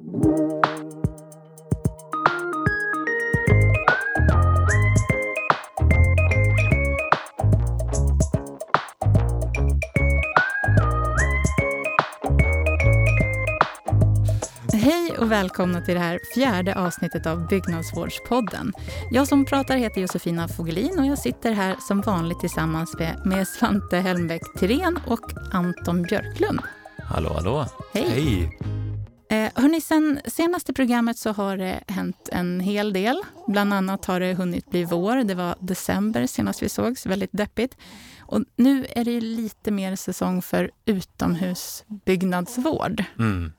Hej och välkomna till det här fjärde avsnittet av Byggnadsvårdspodden. Jag som pratar heter Josefina Fogelin och jag sitter här som vanligt tillsammans med, med Svante Helmbäck Tirén och Anton Björklund. Hallå, hallå. Hej! Hej. Eh, hörni, sen senaste programmet så har det hänt en hel del. Bland annat har det hunnit bli vår. Det var december senast vi sågs, väldigt deppigt. Och nu är det lite mer säsong för utomhusbyggnadsvård. Mm.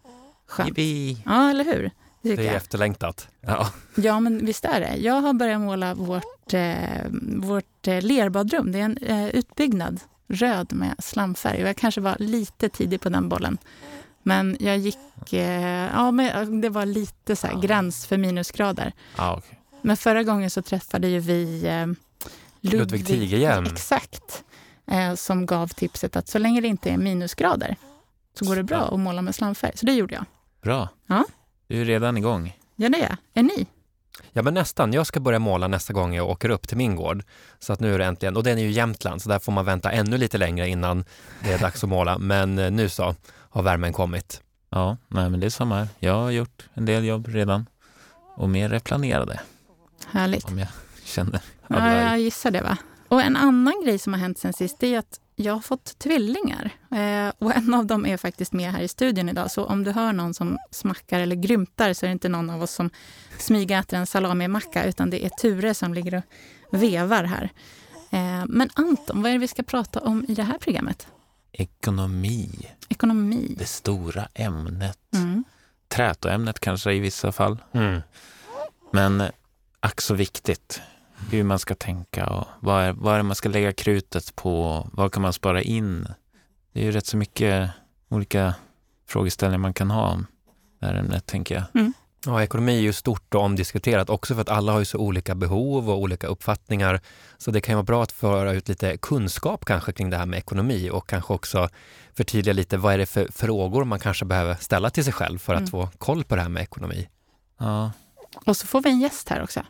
Skönt. Yippee. Ja, eller hur? Det Det är jag. efterlängtat. Ja. Ja, men visst är det. Jag har börjat måla vårt, eh, vårt eh, lerbadrum. Det är en eh, utbyggnad, röd med slamfärg. Jag kanske var lite tidig på den bollen. Men jag gick... Eh, ja, men det var lite så här, gräns för minusgrader. Ja, okej. Men förra gången så träffade ju vi eh, Ludvig Tigerhjelm. Exakt. Eh, som gav tipset att så länge det inte är minusgrader så går det bra att måla med slamfärg. Så det gjorde jag. Bra. Ja. Du är redan igång. Ja, det är jag. Är ni? Ja, men nästan. Jag ska börja måla nästa gång jag åker upp till min gård. Så att nu är det äntligen, och den är ju Jämtland, så där får man vänta ännu lite längre innan det är dags att måla. Men eh, nu så har värmen kommit. Ja, nej, men det är samma här. Jag har gjort en del jobb redan. Och mer är planerade, Härligt. om jag känner Ja, jag gissar det. va. Och en annan grej som har hänt sen sist är att jag har fått tvillingar. Eh, och en av dem är faktiskt med här i studion idag. Så om du hör någon som smackar eller grymtar så är det inte någon av oss som smygäter en salamimacka utan det är Ture som ligger och vevar här. Eh, men Anton, vad är det vi ska prata om i det här programmet? Ekonomi, Ekonomi. det stora ämnet. Mm. Trätoämnet kanske i vissa fall. Mm. Men eh, ack så viktigt. Hur man ska tänka och vad är, vad är det man ska lägga krutet på? Vad kan man spara in? Det är ju rätt så mycket olika frågeställningar man kan ha om det här ämnet, tänker jag. Ja, ekonomi är ju stort och omdiskuterat också för att alla har ju så olika behov och olika uppfattningar. Så det kan ju vara bra att föra ut lite kunskap kanske kring det här med ekonomi och kanske också förtydliga lite vad är det för frågor man kanske behöver ställa till sig själv för att Mm. få koll på det här med ekonomi. Ja, Och så får vi en gäst här också.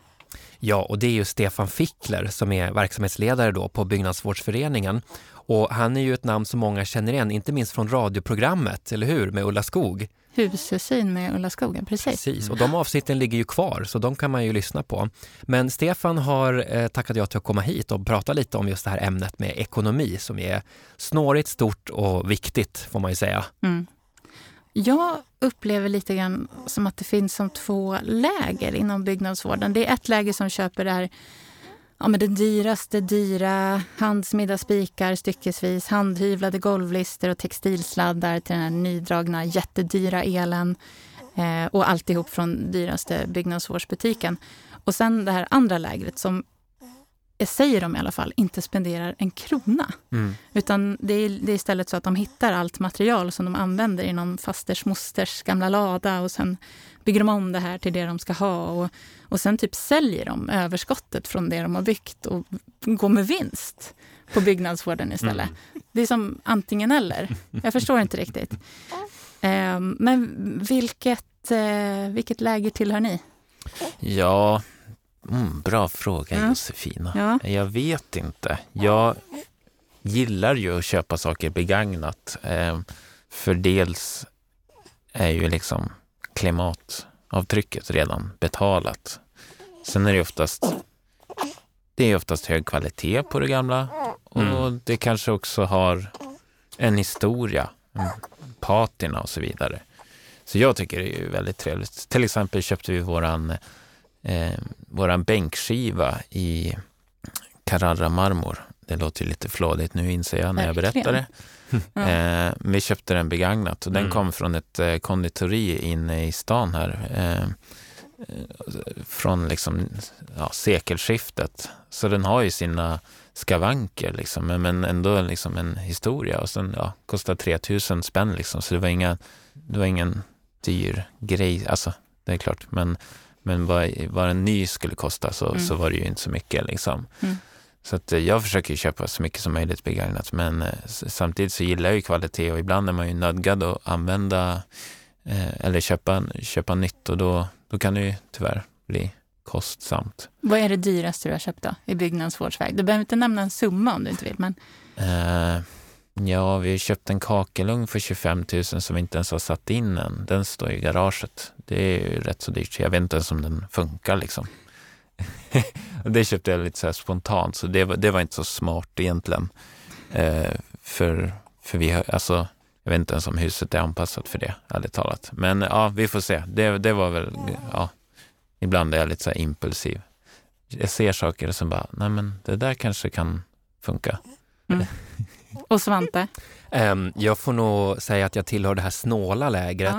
Ja, och det är ju Stefan Fickler som är verksamhetsledare då på Byggnadsvårdsföreningen. Och han är ju ett namn som många känner igen, inte minst från radioprogrammet, eller hur, med Ulla Skog. Husesyn med Ulla Skogen, precis. Precis, och de avsnitten ligger ju kvar, så de kan man ju lyssna på. Men Stefan har eh, tackat ja till att komma hit och prata lite om just det här ämnet med ekonomi som är snårigt, stort och viktigt, får man ju säga. Mm. Jag upplever lite grann som att det finns som två läger inom byggnadsvården. Det är ett läger som köper det här, ja, men det dyraste dyra, handsmidda spikar styckesvis, handhyvlade golvlister och textilsladdar till den här nydragna jättedyra elen eh, och alltihop från dyraste byggnadsvårdsbutiken. Och sen det här andra lägret som, säger de i alla fall, inte spenderar en krona. Mm. Utan det är, det är istället så att de hittar allt material som de använder i någon fasters mosters gamla lada och sen bygger de om det här till det de ska ha och, och sen typ säljer de överskottet från det de har byggt och går med vinst på byggnadsvården istället. Det är som antingen eller. Jag förstår inte riktigt. Ehm, men vilket, eh, vilket läger tillhör ni? ja mm, bra fråga Ja. Josefina. Ja. Jag vet inte. Jag gillar ju att köpa saker begagnat. Eh, för dels är ju liksom klimatavtrycket redan betalat. Sen är det oftast det är oftast hög kvalitet på det gamla och Mm. det kanske också har en historia, mm, patina och så vidare. Så jag tycker det är väldigt trevligt. Till exempel köpte vi våran, eh, våran bänkskiva i Carrara-marmor. Det låter ju lite flådigt nu inser jag när jag berättar det. Eh, men vi köpte den begagnat och den Mm. kom från ett eh, konditori inne i stan här. Eh, från liksom, ja, sekelskiftet. Så den har ju sina skavanker liksom, men- men ändå liksom en historia. Och sen ja, kostar 3000 spänn liksom, så det var, inga, det var ingen dyr grej. Alltså, det är klart, men, men vad, vad en ny skulle kosta så, Mm. så var det ju inte så mycket liksom. Mm. Så att eh, jag försöker köpa så mycket som möjligt begagnat, men eh, samtidigt så gillar jag ju kvalitet och ibland är man ju nödgad att använda eh, eller köpa, köpa nytt och då, då kan det ju tyvärr bli kostsamt. Vad är det dyraste du har köpt då, i byggnadsvårdsväg? Du behöver inte nämna en summa om du inte vill. Men... Eh, ja, vi har köpt en kakelugn för 25 000 som vi inte ens har satt in än. Den står i garaget. Det är ju rätt så dyrt. Jag vet inte ens om den funkar liksom. det köpte jag lite så spontant, så det var, det var inte så smart egentligen. Eh, för, för vi har, alltså, jag vet inte ens om huset är anpassat för det, ärligt talat. Men ja, vi får se. Det, det var väl, ja, ibland är jag lite så impulsiv. Jag ser saker så bara, nej men det där kanske kan funka. Mm. Och Svante? Um, jag får nog säga att jag tillhör det här snåla lägret.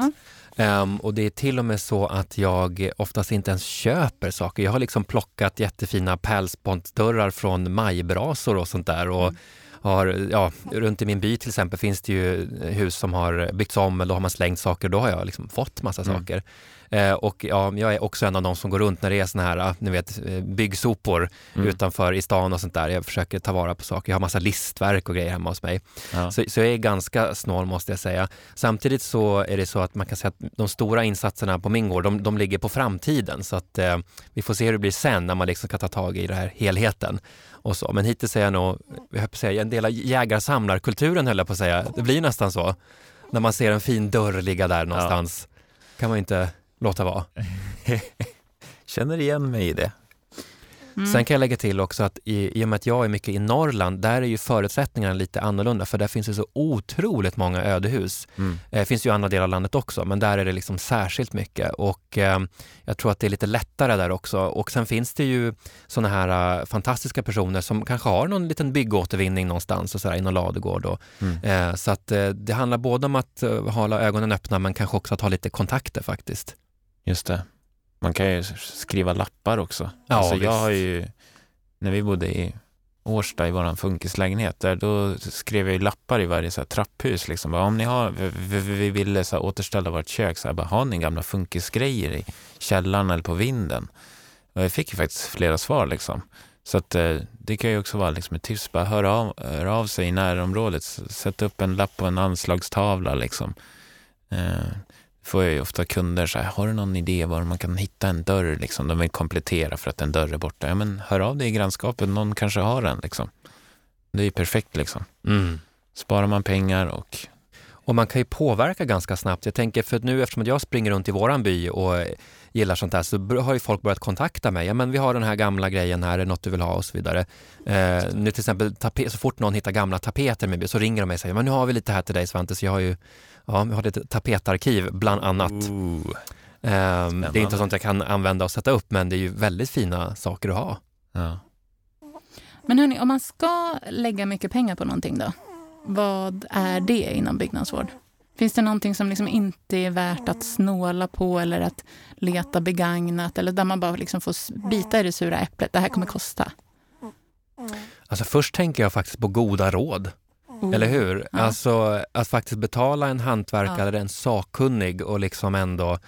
Ja. Um, och det är till och med så att jag oftast inte ens köper saker. Jag har liksom plockat jättefina pärlspontsdörrar från majbrasor och sånt där. Och mm. har, ja, runt i min by till exempel finns det ju hus som har byggts om eller då har man slängt saker. Då har jag liksom fått massa mm. saker. Eh, och ja, jag är också en av de som går runt när det är såna här, ni vet, eh, byggsopor mm. utanför i stan och sånt där. Jag försöker ta vara på saker. Jag har massa listverk och grejer hemma hos mig. Ja. Så, så jag är ganska snål måste jag säga. Samtidigt så är det så att man kan säga att de stora insatserna på min gård, de, de ligger på framtiden. Så att eh, vi får se hur det blir sen när man liksom ska ta tag i den här helheten. Och så. Men hittills är jag nog, jag på säga, en del av jägar-samlarkulturen höll jag på att säga. Det blir nästan så. När man ser en fin dörr ligga där någonstans. Ja. kan man inte låta vara. Känner igen mig i det. Mm. Sen kan jag lägga till också att i, i och med att jag är mycket i Norrland, där är ju förutsättningarna lite annorlunda för där finns det så otroligt många ödehus. Mm. Det eh, finns ju i andra delar av landet också, men där är det liksom särskilt mycket och eh, jag tror att det är lite lättare där också. Och sen finns det ju sådana här uh, fantastiska personer som kanske har någon liten byggåtervinning någonstans och sådär i någon ladugård. Och, mm. eh, så att eh, det handlar både om att uh, hålla ögonen öppna men kanske också att ha lite kontakter faktiskt. Just det. Man kan ju skriva lappar också. Ja, alltså jag har ju, när vi bodde i Årsta i våran funkislägenhet, där då skrev jag ju lappar i varje så här, trapphus. Liksom. Bara, om ni har, vi, vi ville så här, återställa vårt kök, så här, bara, har ni gamla funkisgrejer i källaren eller på vinden? Och jag fick ju faktiskt flera svar. Liksom. Så att, eh, det kan ju också vara liksom ett tips, bara höra av, höra av sig i närområdet, sätta upp en lapp på en anslagstavla. Liksom. Eh, får jag ju ofta kunder så här, har du någon idé var man kan hitta en dörr liksom? De vill komplettera för att en dörr är borta. Ja, men hör av dig i grannskapet, någon kanske har en liksom. Det är ju perfekt liksom. Mm. Sparar man pengar och och man kan ju påverka ganska snabbt. Jag tänker, för nu eftersom jag springer runt i våran by och gillar sånt här så har ju folk börjat kontakta mig. Ja, men vi har den här gamla grejen här, är det något du vill ha och så vidare. Eh, nu till exempel, så fort någon hittar gamla tapeter med så ringer de mig och säger, men nu har vi lite här till dig Svante, så jag har ju Ja, vi har ett tapetarkiv bland annat. Um, det är inte sånt jag kan använda och sätta upp, men det är ju väldigt fina saker att ha. Ja. Men hörni, om man ska lägga mycket pengar på någonting då, vad är det inom byggnadsvård? Finns det någonting som liksom inte är värt att snåla på eller att leta begagnat eller där man bara liksom får bita i det sura äpplet? Det här kommer kosta. Alltså först tänker jag faktiskt på goda råd. Mm. Eller hur? Ja. Alltså att faktiskt betala en hantverkare ja. eller en sakkunnig och liksom ändå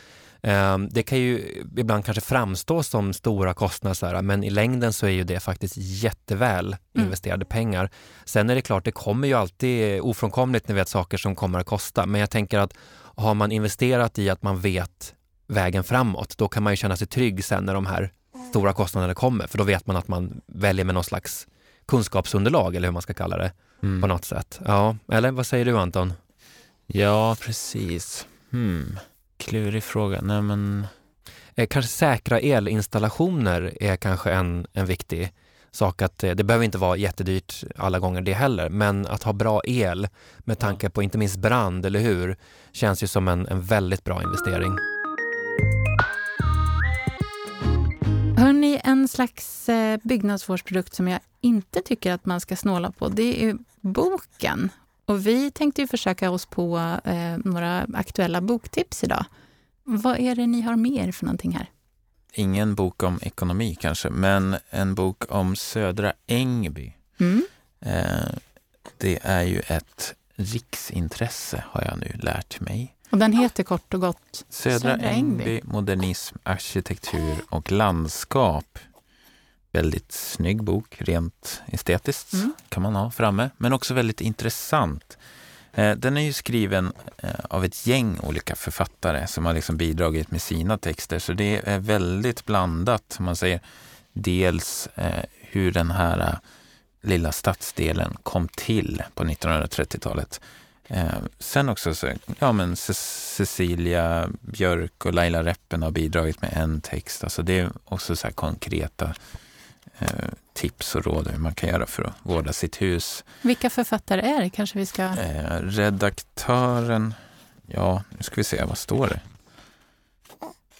um, det kan ju ibland kanske framstå som stora kostnader, men i längden så är ju det faktiskt jätteväl mm. investerade pengar. Sen är det klart, det kommer ju alltid ofrånkomligt när vi vet saker som kommer att kosta, men jag tänker att har man investerat i att man vet vägen framåt, då kan man ju känna sig trygg sen när de här stora kostnaderna kommer, för då vet man att man väljer med någon slags kunskapsunderlag, eller hur man ska kalla det mm. på något sätt. Ja, eller vad säger du Anton? Ja, precis. Hmm. Klurig fråga. Nej, men... Eh, kanske säkra elinstallationer är kanske en, en viktig sak. att eh, Det behöver inte vara jättedyrt alla gånger det heller, men att ha bra el med tanke på inte minst brand, eller hur, känns ju som en, en väldigt bra investering. Hörni, en slags eh, byggnadsvårdsprodukt som jag inte tycker att man ska snåla på, det är boken. Och vi tänkte ju försöka oss på eh, några aktuella boktips idag. Vad är det ni har mer för någonting här? Ingen bok om ekonomi kanske, men en bok om Södra Ängby. Mm. Eh, det är ju ett riksintresse har jag nu lärt mig. Och den heter kort och gott Södra, Södra. Ängby, modernism, arkitektur och landskap. Väldigt snygg bok, rent estetiskt mm. kan man ha framme, men också väldigt intressant. Eh, den är ju skriven eh, av ett gäng olika författare som har liksom bidragit med sina texter. Så det är väldigt blandat. Man säger dels eh, hur den här lilla stadsdelen kom till på 1930-talet. sen också så, ja men Cecilia Björk och Laila Reppen har bidragit med en text. Alltså det är också så konkreta tips och råd hur man kan göra för att vårda sitt hus. Vilka författare är det? Kanske vi ska... Eh, redaktören, ja, nu ska vi se, vad står det?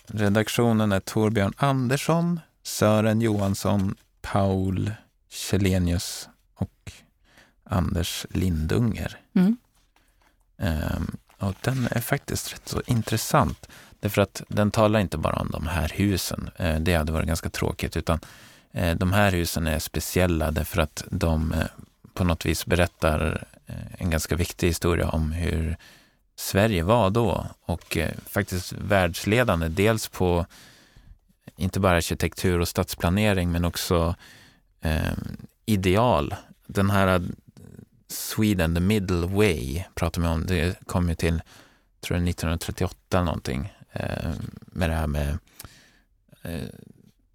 Redaktionen är Torbjörn Andersson, Sören Johansson, Paul Källenius och Anders Lindunger. Mm. Um, och den är faktiskt rätt så intressant. Därför att den talar inte bara om de här husen. Uh, det hade varit ganska tråkigt. Utan Eh, Eh, de här husen är speciella därför att de eh, på något vis berättar eh, en ganska viktig historia om hur Sverige var då och faktiskt världsledande. Dels på inte bara arkitektur och stadsplanering men också eh, ideal. Den här Sweden, the middle way, pratar man om. Det kom ju till, tror jag, 1938 eller någonting. Eh, med det här med eh,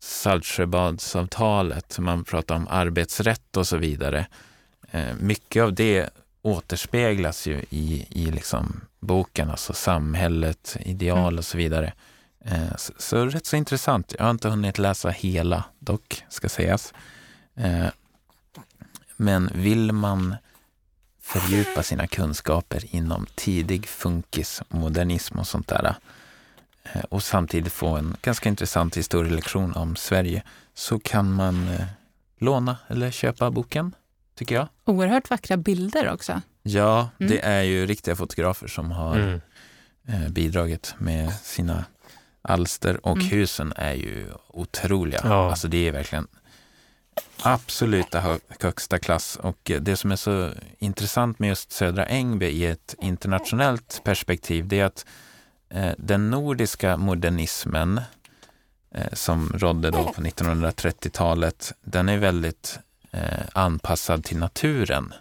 Saltsjöbadsavtalet, man pratar om arbetsrätt och så vidare. Eh, mycket av det återspeglas ju i, i liksom boken, alltså samhället, ideal mm. och så vidare. Eh, så, så, rätt så intressant. Jag har inte hunnit läsa hela dock, ska sägas. Eh, men vill man fördjupa sina kunskaper inom tidig funkis, modernism och sånt där, och samtidigt få en ganska intressant historielektion om Sverige så kan man eh, låna eller köpa boken, tycker jag. Oerhört vackra bilder också. Ja, mm. det är ju riktiga fotografer som har mm. Eh, bidragit med sina alster och mm. husen är ju otroliga. Ja. Alltså det är verkligen absoluta högsta klass och det som är så intressant med just Södra Ängby i ett internationellt perspektiv det är att Eh, Eh, den nordiska modernismen eh, som rådde då på 1930-talet, den är väldigt eh, anpassad till naturen.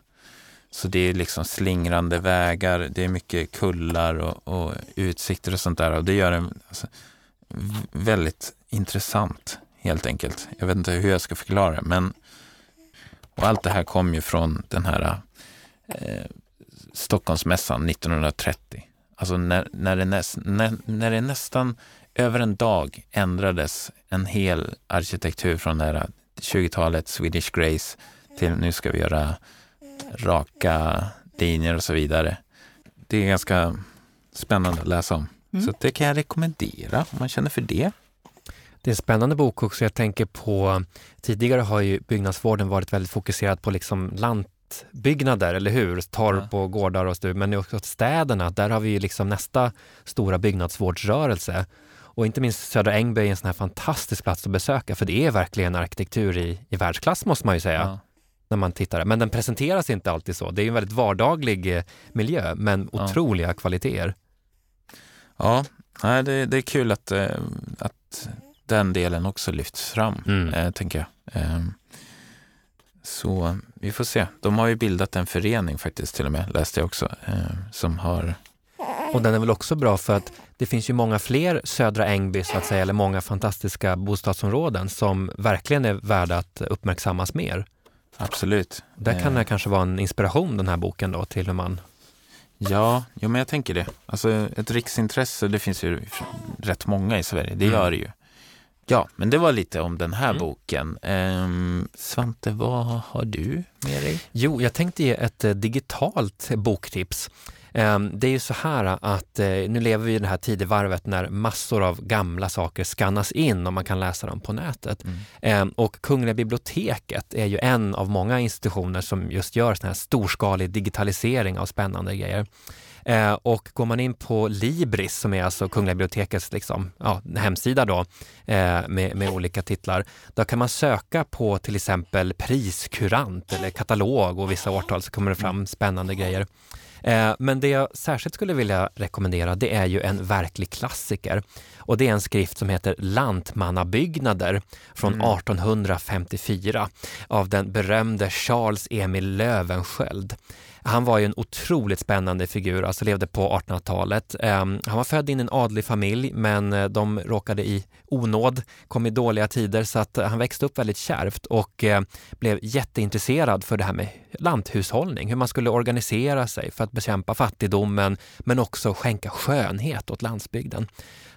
Så det är liksom slingrande vägar, det är mycket kullar och, och utsikter och sånt där och det gör den alltså, väldigt intressant helt enkelt. Jag vet inte hur jag ska förklara det, men och allt det här kom ju från den här eh, Stockholmsmässan 1930. Alltså när, när, det näst, när, när det nästan över en dag ändrades en hel arkitektur från det här 20-talet, Swedish Grace, till nu ska vi göra raka linjer och så vidare. Det är ganska spännande att läsa om. Mm. Så det kan jag rekommendera om man känner för det. Det är en spännande bok också. Jag tänker på, tidigare har ju byggnadsvården varit väldigt fokuserad på liksom lant byggnader, eller hur? Torp och gårdar och stug. Men också städerna, där har vi ju liksom nästa stora byggnadsvårdsrörelse. Och inte minst Södra Ängby är en sån här fantastisk plats att besöka, för det är verkligen arkitektur i, i världsklass måste man ju säga. Ja. När man tittar. Men den presenteras inte alltid så. Det är en väldigt vardaglig eh, miljö, men otroliga ja. kvaliteter. Ja, det, det är kul att, eh, att den delen också lyfts fram, mm. Eh, tänker jag. Så vi får se. De har ju bildat en förening faktiskt till och med, läste jag också, eh, som har... Och den är väl också bra för att det finns ju många fler Södra Ängby, så att säga, eller många fantastiska bostadsområden som verkligen är värda att uppmärksammas mer. Absolut. Där kan det eh. kanske vara en inspiration, den här boken då, till hur man Ja, jo, men jag tänker det. Alltså ett riksintresse, det finns ju rätt många i Sverige, det mm. gör det ju. Ja, men det var lite om den här mm. boken. Ehm, Svante, vad har du med dig? Jo, jag tänkte ge ett eh, digitalt boktips. Ehm, det är ju så här att eh, nu lever vi i det här tidevarvet när massor av gamla saker skannas in och man kan läsa dem på nätet. Mm. Ehm, och Kungliga biblioteket är ju en av många institutioner som just gör sån här storskalig digitalisering av spännande grejer. Eh, och går man in på Libris, som är alltså Kungliga bibliotekets liksom, ja, hemsida då, eh, med, med olika titlar, då kan man söka på till exempel priskurant eller katalog och vissa årtal så kommer det fram spännande grejer. Eh, men det jag särskilt skulle vilja rekommendera det är ju en verklig klassiker. Och det är en skrift som heter Lantmannabyggnader från mm. 1854 av den berömde Charles Emil Löwensköld. Han var ju en otroligt spännande figur, alltså levde på 1800-talet. Ehm, han var född in i en adlig familj, men eh, de råkade i onåd, kom i dåliga tider, så att eh, han växte upp väldigt kärvt och eh, blev jätteintresserad för det här med lanthushållning, hur man skulle organisera sig för att bekämpa fattigdomen, men också skänka skönhet åt landsbygden.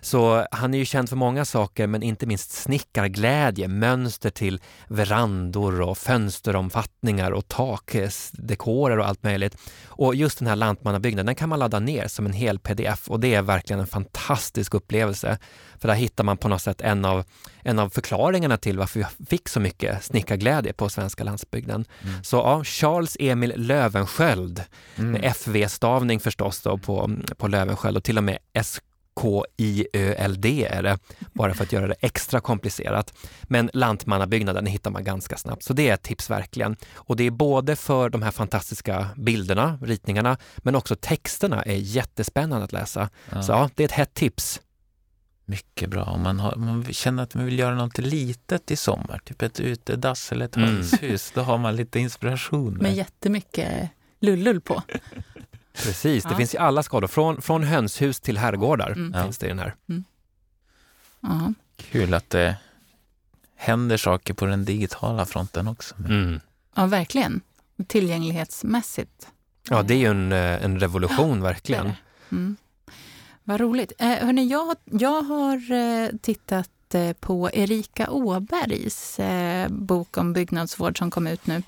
Så han är ju känd för många saker, men inte minst snickarglädje, mönster till verandor och fönsteromfattningar och takdekorer och allt möjligt. Och just den här lantmannabyggnaden, den kan man ladda ner som en hel pdf och det är verkligen en fantastisk upplevelse. För där hittar man på något sätt en av, en av förklaringarna till varför vi fick så mycket snickarglädje på svenska landsbygden. Mm. Så ja, Charles Emil Lövenskjöld, mm. med FV-stavning förstås då på, på Lövenskjöld och till och med SK K-I-Ö-L-D är det, bara för att göra det extra komplicerat. Men Lantmannabyggnaden hittar man ganska snabbt, så det är ett tips verkligen. Och det är både för de här fantastiska bilderna, ritningarna, men också texterna är jättespännande att läsa. Ja. Så ja, det är ett hett tips. Mycket bra. Om man, har, man känner att man vill göra något litet i sommar, typ ett utedass eller ett mm. hönshus, då har man lite inspiration. Med jättemycket lullull på. Precis, det ja. finns i alla skador. Från, från hönshus till herrgårdar mm. finns det i den här. Mm. Kul att det händer saker på den digitala fronten också. Mm. Ja, verkligen. Tillgänglighetsmässigt. Ja, det är ju en, eh, en revolution, ja, verkligen. Det det. Mm. Vad roligt. Eh, hörni, jag, jag har eh, tittat eh, på Erika Åbergs eh, bok om byggnadsvård som kom ut nu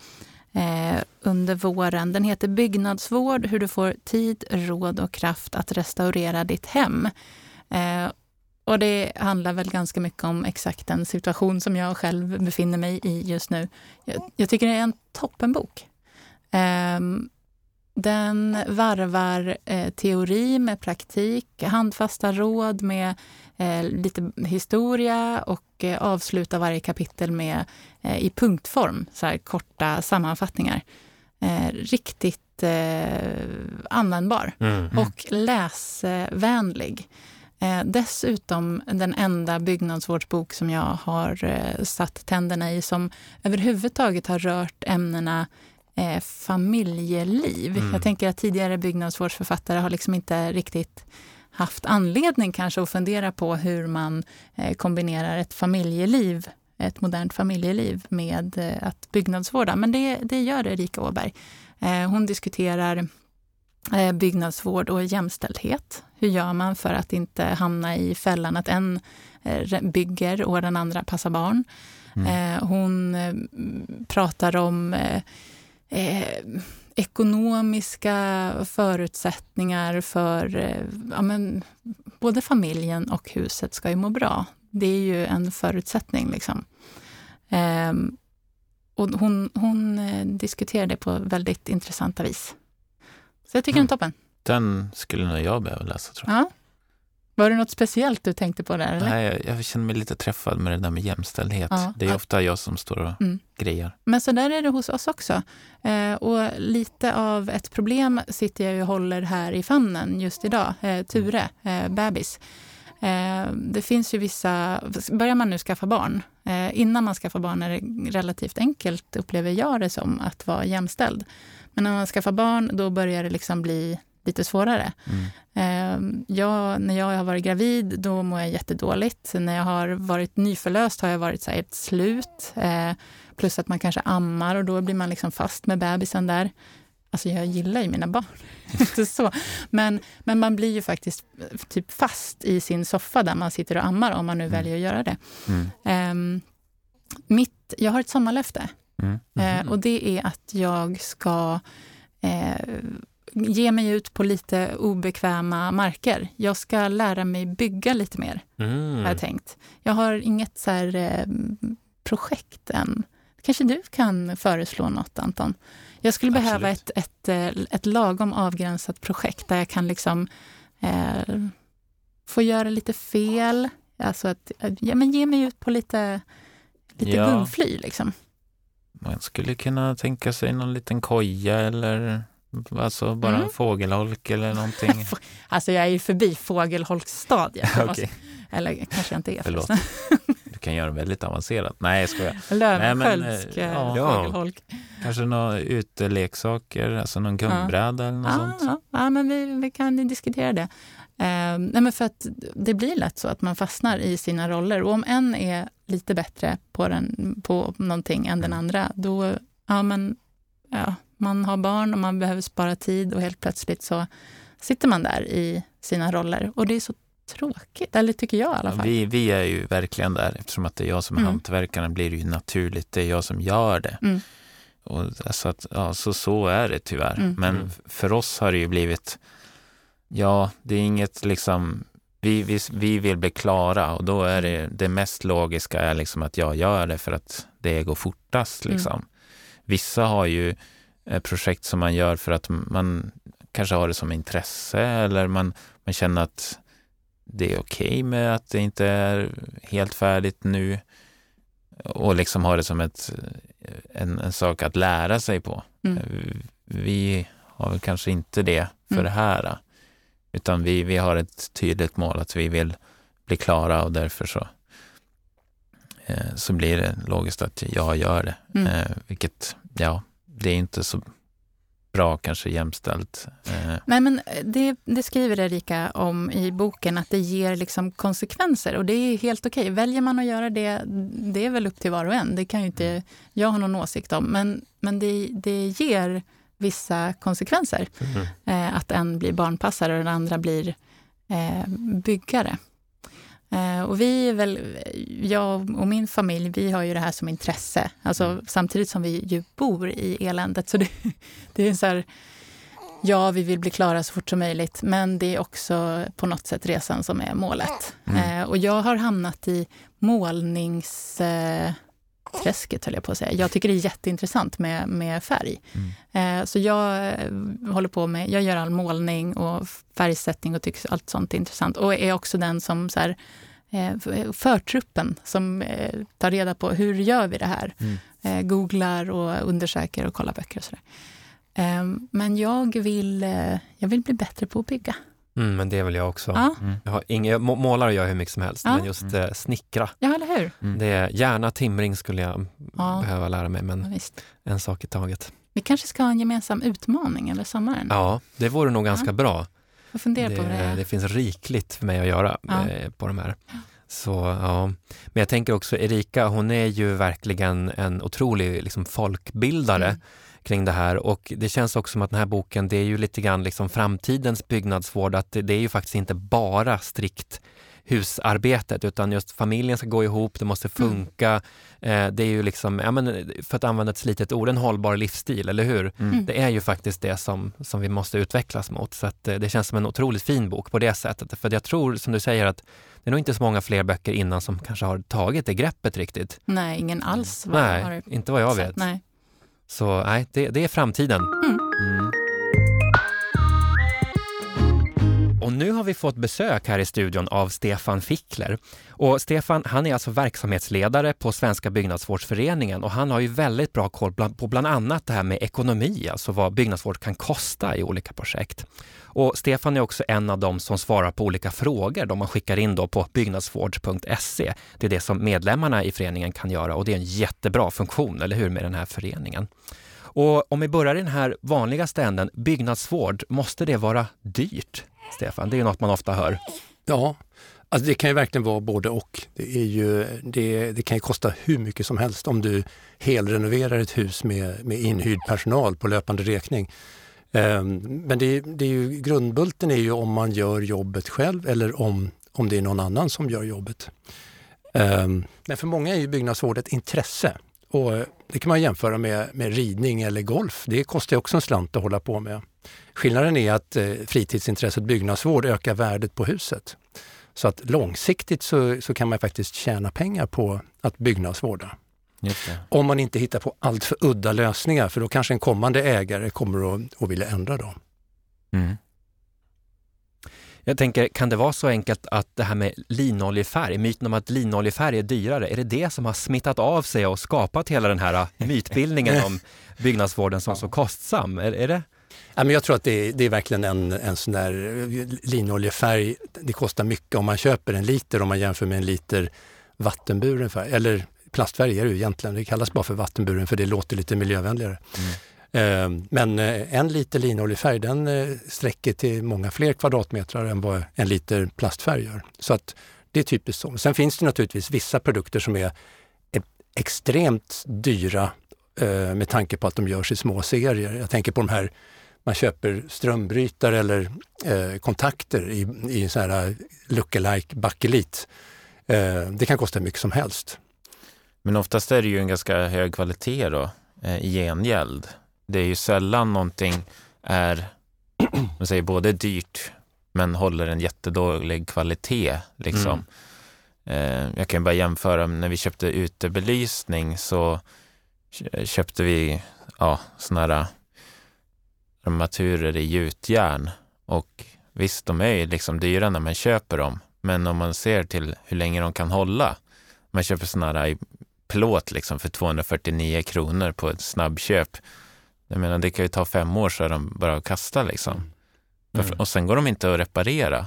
eh, under våren. Den heter Byggnadsvård, hur du får tid, råd och kraft att restaurera ditt hem. Eh, och det handlar väl ganska mycket om exakt den situation som jag själv befinner mig i just nu. Jag, jag tycker det är en toppenbok. Eh, den varvar eh, teori med praktik, handfasta råd med eh, lite historia och eh, avsluta varje kapitel med eh, i punktform, så här korta sammanfattningar. Eh, riktigt användbar mm. och läsvänlig. Dessutom den enda byggnadsvårdsbok som jag har satt tänderna i som överhuvudtaget har rört ämnena eh, familjeliv. Mm. Jag tänker att tidigare byggnadsvårdsförfattare har liksom inte riktigt haft anledning kanske att fundera på hur man eh, kombinerar ett familjeliv, ett modernt familjeliv med eh, att byggnadsvårda. Men det, det gör Erika Åberg. Eh, hon diskuterar byggnadsvård och jämställdhet. Hur gör man för att inte hamna i fällan att en bygger och den andra passar barn? Mm. Hon pratar om ekonomiska förutsättningar för... Eh, ja, men, både familjen och huset ska ju må bra. Det är ju en förutsättning. Liksom. Ehm, och hon, hon eh, diskuterar det på väldigt intressanta vis. Så jag tycker mm. den är toppen. Den skulle nog jag behöva läsa tror jag. Ja. Var det något speciellt du tänkte på där? Eller? Nej, jag, jag känner mig lite träffad med det där med jämställdhet. Ja. Det är ofta jag som står och mm. grejar. Men så där är det hos oss också. Eh, och lite av ett problem sitter jag och håller här i famnen just idag. Eh, Ture, eh, bebis. Eh, det finns ju vissa... Börjar man nu skaffa barn, eh, innan man skaffar barn är det relativt enkelt, upplever jag det som, att vara jämställd. Men när man skaffar barn, då börjar det liksom bli lite svårare. Mm. Ehm, jag, när jag har varit gravid, då mår jag jättedåligt. När jag har varit nyförlöst har jag varit så här ett slut. Eh, plus att man kanske ammar och då blir man liksom fast med bebisen där. Alltså jag gillar ju mina barn, inte så. Men, men man blir ju faktiskt typ fast i sin soffa där man sitter och ammar, om man nu mm. väljer att göra det. Mm. Um, mitt, jag har ett sommarlöfte. Mm. Uh, och det är att jag ska uh, ge mig ut på lite obekväma marker. Jag ska lära mig bygga lite mer, mm. har jag tänkt. Jag har inget så här, eh, projekt än. Kanske du kan föreslå något, Anton? Jag skulle Absolut. behöva ett, ett, eh, ett lagom avgränsat projekt där jag kan liksom eh, få göra lite fel. Alltså att, ja, men ge mig ut på lite, lite ja. gungfly. Liksom. Man skulle kunna tänka sig någon liten koja eller Alltså bara mm. fågelholk eller någonting? alltså jag är ju förbi fågelholkstadiet. okay. Eller kanske jag inte är Förlåt. kan göra väldigt avancerat. Nej, jag skojar. Löwenskiöldsk Nej, men, eh, ja. ja. fågelholk. Kanske några uteleksaker, alltså någon gummibräda eller något Ja, sånt. ja, ja, men vi, vi kan diskutera det. Eh, nej, men för att det blir lätt så att man fastnar i sina roller. Och om en är lite bättre på, den, på någonting än den Mm. andra, då, ja men, ja, man har barn och man behöver spara tid och helt plötsligt så sitter man där i sina roller. Och det är så tråkigt, eller tycker jag i alla fall. Vi, vi är ju verkligen där, eftersom att det är jag som är Mm. hantverkaren blir det ju naturligt, det är jag som gör det. Mm. Och, alltså att, ja, så, så är det tyvärr. Mm. Men Mm. för oss har det ju blivit, ja, det är inget liksom, vi, vi, vi vill bli klara och då är det, det mest logiska är liksom att jag gör det för att det går fortast. Mm. Liksom. Vissa har ju projekt som man gör för att man kanske har det som intresse eller man, man känner att det är okej med att det inte är helt färdigt nu och liksom har det som ett, en, en sak att lära sig på. Mm. Eh, Vi har väl kanske inte det för Mm. det här. Utan vi, vi har ett tydligt mål att vi vill bli klara och därför så, eh, så blir det logiskt att jag gör det. Mm. Eh, vilket, ja, det är inte så bra kanske jämställt. Eh, Nej, men det, det skriver Erika om i boken, att det ger liksom konsekvenser. Och det är helt okej. Väljer man att göra det, det är väl upp till var och en. Det kan ju inte jag ha någon åsikt om. Men, men det, det ger vissa konsekvenser. Mm. Eh, att en blir barnpassare och den andra blir eh, byggare. Eh, och vi är väl, jag och min familj, vi har ju det här som intresse. Alltså, Mm. Samtidigt som vi ju bor i eländet. Så det, det är så här, ja, vi vill bli klara så fort som möjligt, men det är också på något sätt resan som är målet. Mm. Eh, och jag har hamnat i målnings... Eh, träsket höll jag på att säga. Jag tycker det är jätteintressant med, med färg. mm. Eh, Så jag eh, håller på med, jag gör all målning och färgsättning och tycker allt sånt är intressant. Och är också den som så här, eh, förtruppen som eh, tar reda på hur gör vi det här? Mm. Eh, Googlar och undersöker och kollar böcker och sådär. Eh, Men jag vill, eh, jag vill bli bättre på att bygga. Mm, men det är väl jag också. Ja, Mm. Jag har inga, må- målar gör jag hur mycket som helst, Ja. men just eh, snickra, ja eller hur? Mm. det är, gärna timring skulle jag Ja. behöva lära mig, men en sak i taget. Vi kanske ska ha en gemensam utmaning över sommaren. Ja, det vore nog ganska bra. Jag funderar på vad det Det, det finns rikligt för mig att göra Ja. eh, på de här. Så, ja. Men jag tänker också, Erika, hon är ju verkligen en otrolig liksom, folkbildare Mm. Kring det här och det känns också som att den här boken, det är ju lite grann liksom framtidens byggnadsvård, att det, det är ju faktiskt inte bara strikt husarbetet utan just familjen ska gå ihop, det måste Mm. funka. Eh, det är ju liksom, ja, men, för att använda ett slitet ord, en hållbar livsstil, eller hur? Mm. Det är ju faktiskt det som, som vi måste utvecklas mot. Så att, eh, det känns som en otroligt fin bok på det sättet. För jag tror, som du säger, att det är nog inte så många fler böcker innan som kanske har tagit det greppet riktigt. Nej, ingen alls. vad Nej, har inte vad jag sett. vet. Nej. Så nej, det, det är framtiden. Mm. Och nu har vi fått besök här i studion av Stefan Fickler. Och Stefan, han är alltså verksamhetsledare på Svenska byggnadsvårdsföreningen och han har ju väldigt bra koll på bland annat det här med ekonomi, alltså vad byggnadsvård kan kosta i olika projekt. Och Stefan är också en av dem som svarar på olika frågor de man skickar in då på byggnadsvård.se. Det är det som medlemmarna i föreningen kan göra och det är en jättebra funktion, eller hur, med den här föreningen. Och om vi börjar i den här vanligaste änden, byggnadsvård, måste det vara dyrt? Stefan, det är ju något man ofta hör. Ja, alltså det kan ju verkligen vara både och. Det, är ju, det, det kan ju kosta hur mycket som helst om du helrenoverar ett hus med, med inhyrd personal på löpande räkning. Ehm, men det, det är ju, grundbulten är ju om man gör jobbet själv eller om, om det är någon annan som gör jobbet. Ehm, men för många är ju byggnadsvård ett intresse. Och det kan man jämföra med, med ridning eller golf. Det kostar också en slant att hålla på med. Skillnaden är att eh, fritidsintresset byggnadsvård ökar värdet på huset. Så att långsiktigt så, så kan man faktiskt tjäna pengar på att byggnadsvårda. Om man inte hittar på allt för udda lösningar för då kanske en kommande ägare kommer att, att vilja ändra dem. Mm. Jag tänker, kan det vara så enkelt att det här med linoljefärg, myten om att linoljefärg är dyrare, är det det som har smittat av sig och skapat hela den här äh, mytbildningen om byggnadsvården som så kostsam? Är, är det? Ja, men jag tror att det är, det är verkligen en, en sån där eh, linoljefärg. Det kostar mycket om man köper en liter om man jämför med en liter vattenburen färg. Eller plastfärg är det ju egentligen, det kallas bara för vattenburen för det låter lite miljövänligare. Mm. Eh, men eh, en liter linoljefärg den sträcker till många fler kvadratmeter än vad en liter plastfärg gör. Så att det är typiskt så. Sen finns det naturligtvis vissa produkter som är extremt dyra med tanke på att de görs i små serier. Jag tänker på de här man köper strömbrytare eller eh, kontakter i, i så här lookalike bakelit. Eh, det kan kosta mycket som helst. Men oftast är det ju en ganska hög kvalitet då, eh, i gengäld. Det är ju sällan någonting är, man säger både dyrt men håller en jättedålig kvalitet. Liksom. Mm. Eh, jag kan bara jämföra, när vi köpte utebelysning så köpte vi ja, sådana här armaturer i gjutjärn. Och visst, de är ju liksom dyra när man köper dem. Men om man ser till hur länge de kan hålla. Man köper sådana här i plåt liksom för 249 kronor på ett snabbköp. Jag menar, det kan ju ta fem år så är de bara att kasta liksom. Mm. Och sen går de inte att reparera.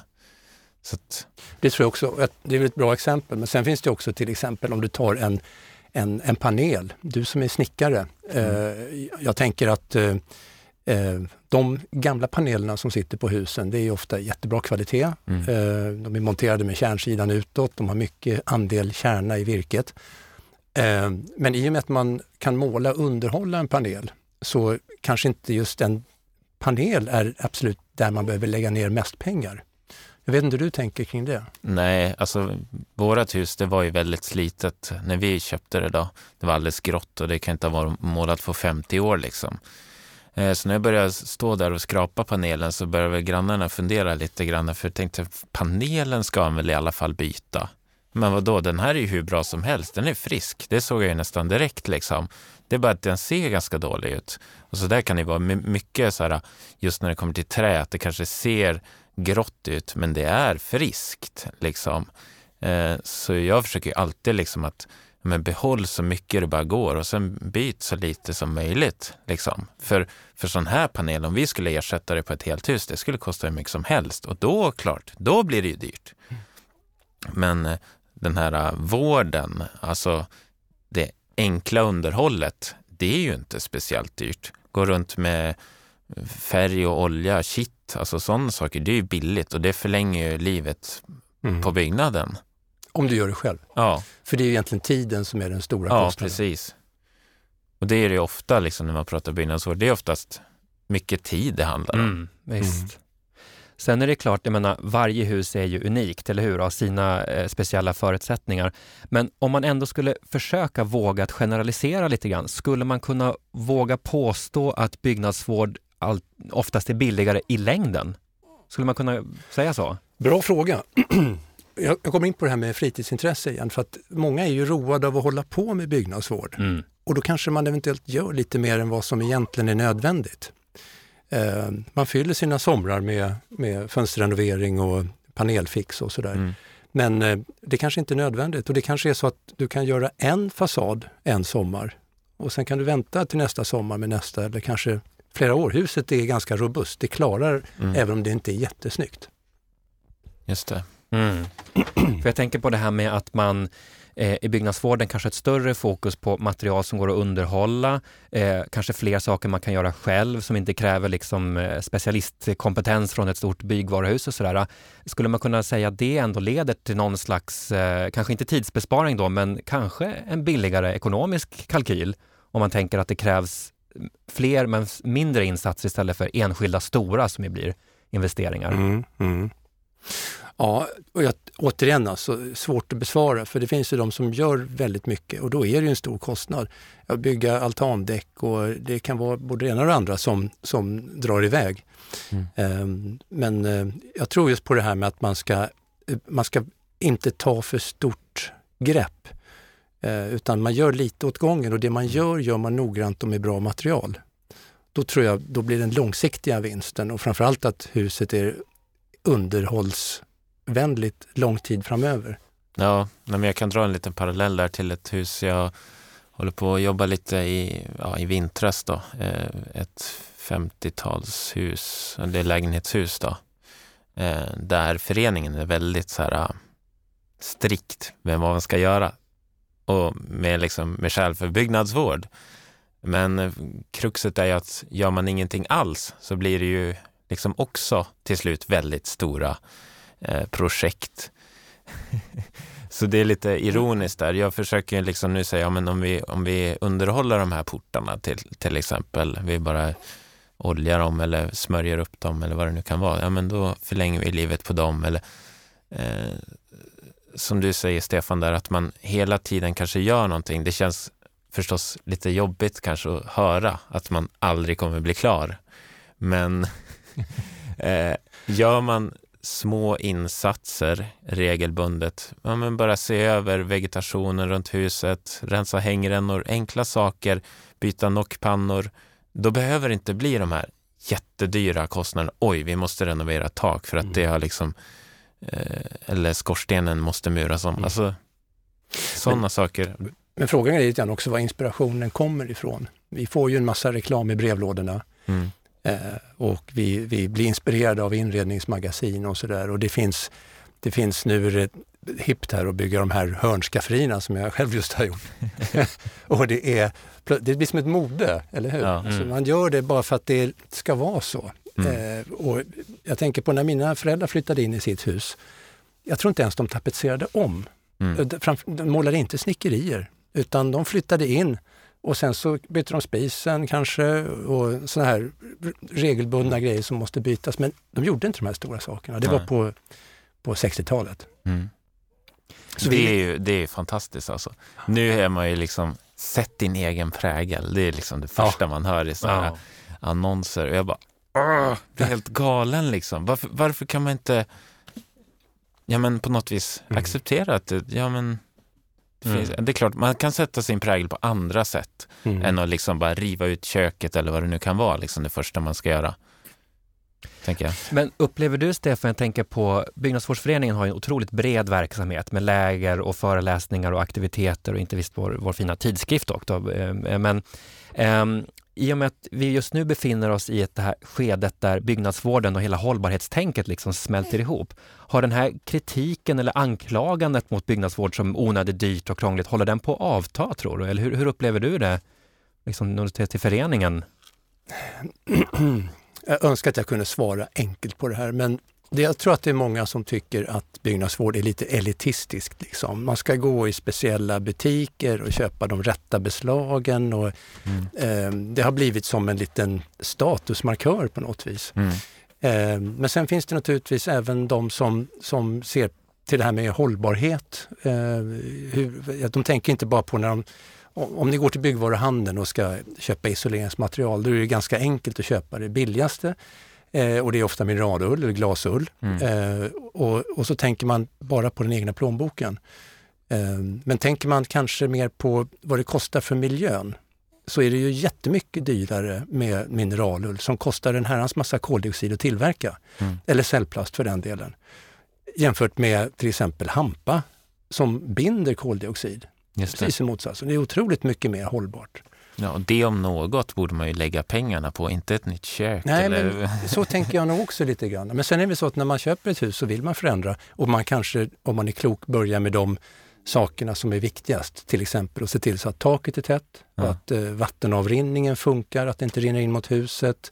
Att... Det tror jag också. Det är ett bra exempel. Men sen finns det också till exempel om du tar en, en, en panel. Du som är snickare. Mm. Eh, jag tänker att eh, de gamla panelerna som sitter på husen, det är ofta jättebra kvalitet. Mm. Eh, de är monterade med kärnsidan utåt, de har mycket andel kärna i virket. Eh, men i och med att man kan måla och underhålla en panel så kanske inte just en panel är absolut där man behöver lägga ner mest pengar. Jag vet inte hur du tänker kring det? Nej, alltså vårat hus det var ju väldigt slitet när vi köpte det då. Det var alldeles grått och det kan inte ha varit målat för 50 år liksom. Eh, så när jag började stå där och skrapa panelen så började väl grannarna fundera lite grann för jag tänkte panelen ska han väl i alla fall byta. Men vad då? den här är ju hur bra som helst, den är frisk. Det såg jag ju nästan direkt liksom. Det är bara att den ser ganska dålig ut. Och så där kan det vara mycket så här, just när det kommer till trä, att det kanske ser grått ut, men det är friskt liksom. Eh, så jag försöker alltid liksom att men behåll så mycket det bara går och sen byt så lite som möjligt. Liksom. För, för sån här panel, om vi skulle ersätta det på ett helt hus, det skulle kosta hur mycket som helst och då, klart, då blir det ju dyrt. Men eh, den här uh, vården, alltså det enkla underhållet, det är ju inte speciellt dyrt. Gå runt med färg och olja, kitt, alltså sådana saker, det är ju billigt och det förlänger ju livet mm. på byggnaden. Om du gör det själv. Ja. För det är egentligen tiden som är den stora ja, kostnaden. Ja, precis. Och det är det ofta liksom, när man pratar byggnadsvård. Det är oftast mycket tid det handlar om. Mm, visst. Mm. Sen är det klart, jag menar, varje hus är ju unikt, eller hur? Har sina eh, speciella förutsättningar. Men om man ändå skulle försöka våga att generalisera lite grann, skulle man kunna våga påstå att byggnadsvård all, oftast är billigare i längden? Skulle man kunna säga så? Bra fråga. jag, jag kommer in på det här med fritidsintresse igen, för att många är ju roade av att hålla på med byggnadsvård. Mm. Och då kanske man eventuellt gör lite mer än vad som egentligen är nödvändigt. Eh, man fyller sina somrar med, med fönsterrenovering och panelfix och sådär. Mm. Men eh, det kanske inte är nödvändigt och det kanske är så att du kan göra en fasad en sommar och sen kan du vänta till nästa sommar med nästa eller kanske flera år. Huset är ganska robust, det klarar mm. även om det inte är jättesnyggt. Just det. Mm. För jag tänker på det här med att man eh, i byggnadsvården kanske ett större fokus på material som går att underhålla, eh, kanske fler saker man kan göra själv som inte kräver liksom, eh, specialistkompetens från ett stort byggvaruhus och sådär. Skulle man kunna säga att det ändå leder till någon slags, eh, kanske inte tidsbesparing då, men kanske en billigare ekonomisk kalkyl om man tänker att det krävs fler men mindre insatser istället för enskilda stora som blir investeringar. Mm, mm. Ja, och jag, återigen alltså, svårt att besvara för det finns ju de som gör väldigt mycket och då är det en stor kostnad. Att bygga altandäck och det kan vara både det ena och det andra som, som drar iväg. Mm. Um, men uh, jag tror just på det här med att man ska, man ska inte ta för stort grepp. Uh, utan man gör lite åt gången och det man gör, gör man noggrant och med bra material. Då tror jag, då blir den långsiktiga vinsten och framförallt att huset är underhållsvänligt lång tid framöver. Ja, men jag kan dra en liten parallell där till ett hus jag håller på att jobba lite i, ja, i vintras då. Eh, ett 50-talshus, det är lägenhetshus då. Eh, där föreningen är väldigt så här eh, strikt med vad man ska göra och med, liksom, med skäl för byggnadsvård. Men kruxet är ju att gör man ingenting alls så blir det ju liksom också till slut väldigt stora eh, projekt. så det är lite ironiskt där. Jag försöker liksom nu säga, ja, men om vi, om vi underhåller de här portarna till, till exempel, vi bara oljar dem eller smörjer upp dem eller vad det nu kan vara, ja men då förlänger vi livet på dem. Eller, eh, som du säger Stefan, där att man hela tiden kanske gör någonting. Det känns förstås lite jobbigt kanske att höra att man aldrig kommer bli klar. Men eh, gör man små insatser regelbundet, ja, men bara se över vegetationen runt huset, rensa hängrännor, enkla saker, byta nockpannor, då behöver det inte bli de här jättedyra kostnaderna. Oj, vi måste renovera tak för att mm. det har liksom, eh, eller skorstenen måste muras om. Mm. Alltså, sådana saker. Men frågan är lite grann också var inspirationen kommer ifrån. Vi får ju en massa reklam i brevlådorna. Mm. Eh, och vi, vi blir inspirerade av inredningsmagasin och sådär. Och det finns, det finns nu hippt här att bygga de här hörnskafferierna som jag själv just har gjort. och det, är, det blir som ett mode, eller hur? Ja, mm. alltså man gör det bara för att det ska vara så. Mm. Eh, och jag tänker på när mina föräldrar flyttade in i sitt hus. Jag tror inte ens de tapetserade om. Mm. De målade inte snickerier, utan de flyttade in och sen så bytte de spisen kanske och sådana här regelbundna grejer som måste bytas. Men de gjorde inte de här stora sakerna. Det Nej. var på, på 60-talet. Mm. Så det, är ju, det är fantastiskt alltså. Nu är man ju liksom, sätt din egen prägel. Det är liksom det första ja. man hör i sådana ja. annonser. Och jag bara, Åh, det är helt galen liksom. Varför, varför kan man inte, ja men på något vis mm. acceptera att ja men det, finns, mm. det är klart, man kan sätta sin prägel på andra sätt mm. än att liksom bara riva ut köket eller vad det nu kan vara, liksom det första man ska göra. Men upplever du Stefan, jag tänker på Byggnadsvårdsföreningen har en otroligt bred verksamhet med läger och föreläsningar och aktiviteter och inte visst vår, vår fina tidskrift också. Eh, men Ehm, i och med att vi just nu befinner oss i ett det här skedet där byggnadsvården och hela hållbarhetstänket liksom smälter ihop. Har den här kritiken eller anklagandet mot byggnadsvård som onödigt dyrt och krångligt, håller den på att avta tror du? Eller hur, hur upplever du det liksom, när du till föreningen? Jag önskar att jag kunde svara enkelt på det här men jag tror att det är många som tycker att byggnadsvård är lite elitistiskt. Liksom. Man ska gå i speciella butiker och köpa de rätta beslagen. Och, mm. eh, det har blivit som en liten statusmarkör på något vis. Mm. Eh, men sen finns det naturligtvis även de som, som ser till det här med hållbarhet. Eh, hur, de tänker inte bara på när de om ni går till byggvaruhandeln och ska köpa isoleringsmaterial, då är det ganska enkelt att köpa det billigaste. Eh, och det är ofta mineralull eller glasull. Mm. Eh, och, och, så tänker man bara på den egna plånboken. Eh, men tänker man kanske mer på vad det kostar för miljön så är det ju jättemycket dyrare med mineralull som kostar en herrans massa koldioxid att tillverka. Mm. Eller cellplast för den delen. Jämfört med till exempel hampa som binder koldioxid. Precis i motsatsen. Det är otroligt mycket mer hållbart. Ja, och det om något borde man ju lägga pengarna på, inte ett nytt kök. Nej, eller... men så tänker jag nog också lite grann. Men sen är det så att när man köper ett hus så vill man förändra och man kanske, om man är klok, börjar med de sakerna som är viktigast. Till exempel att se till så att taket är tätt, ja. att eh, vattenavrinningen funkar, att det inte rinner in mot huset.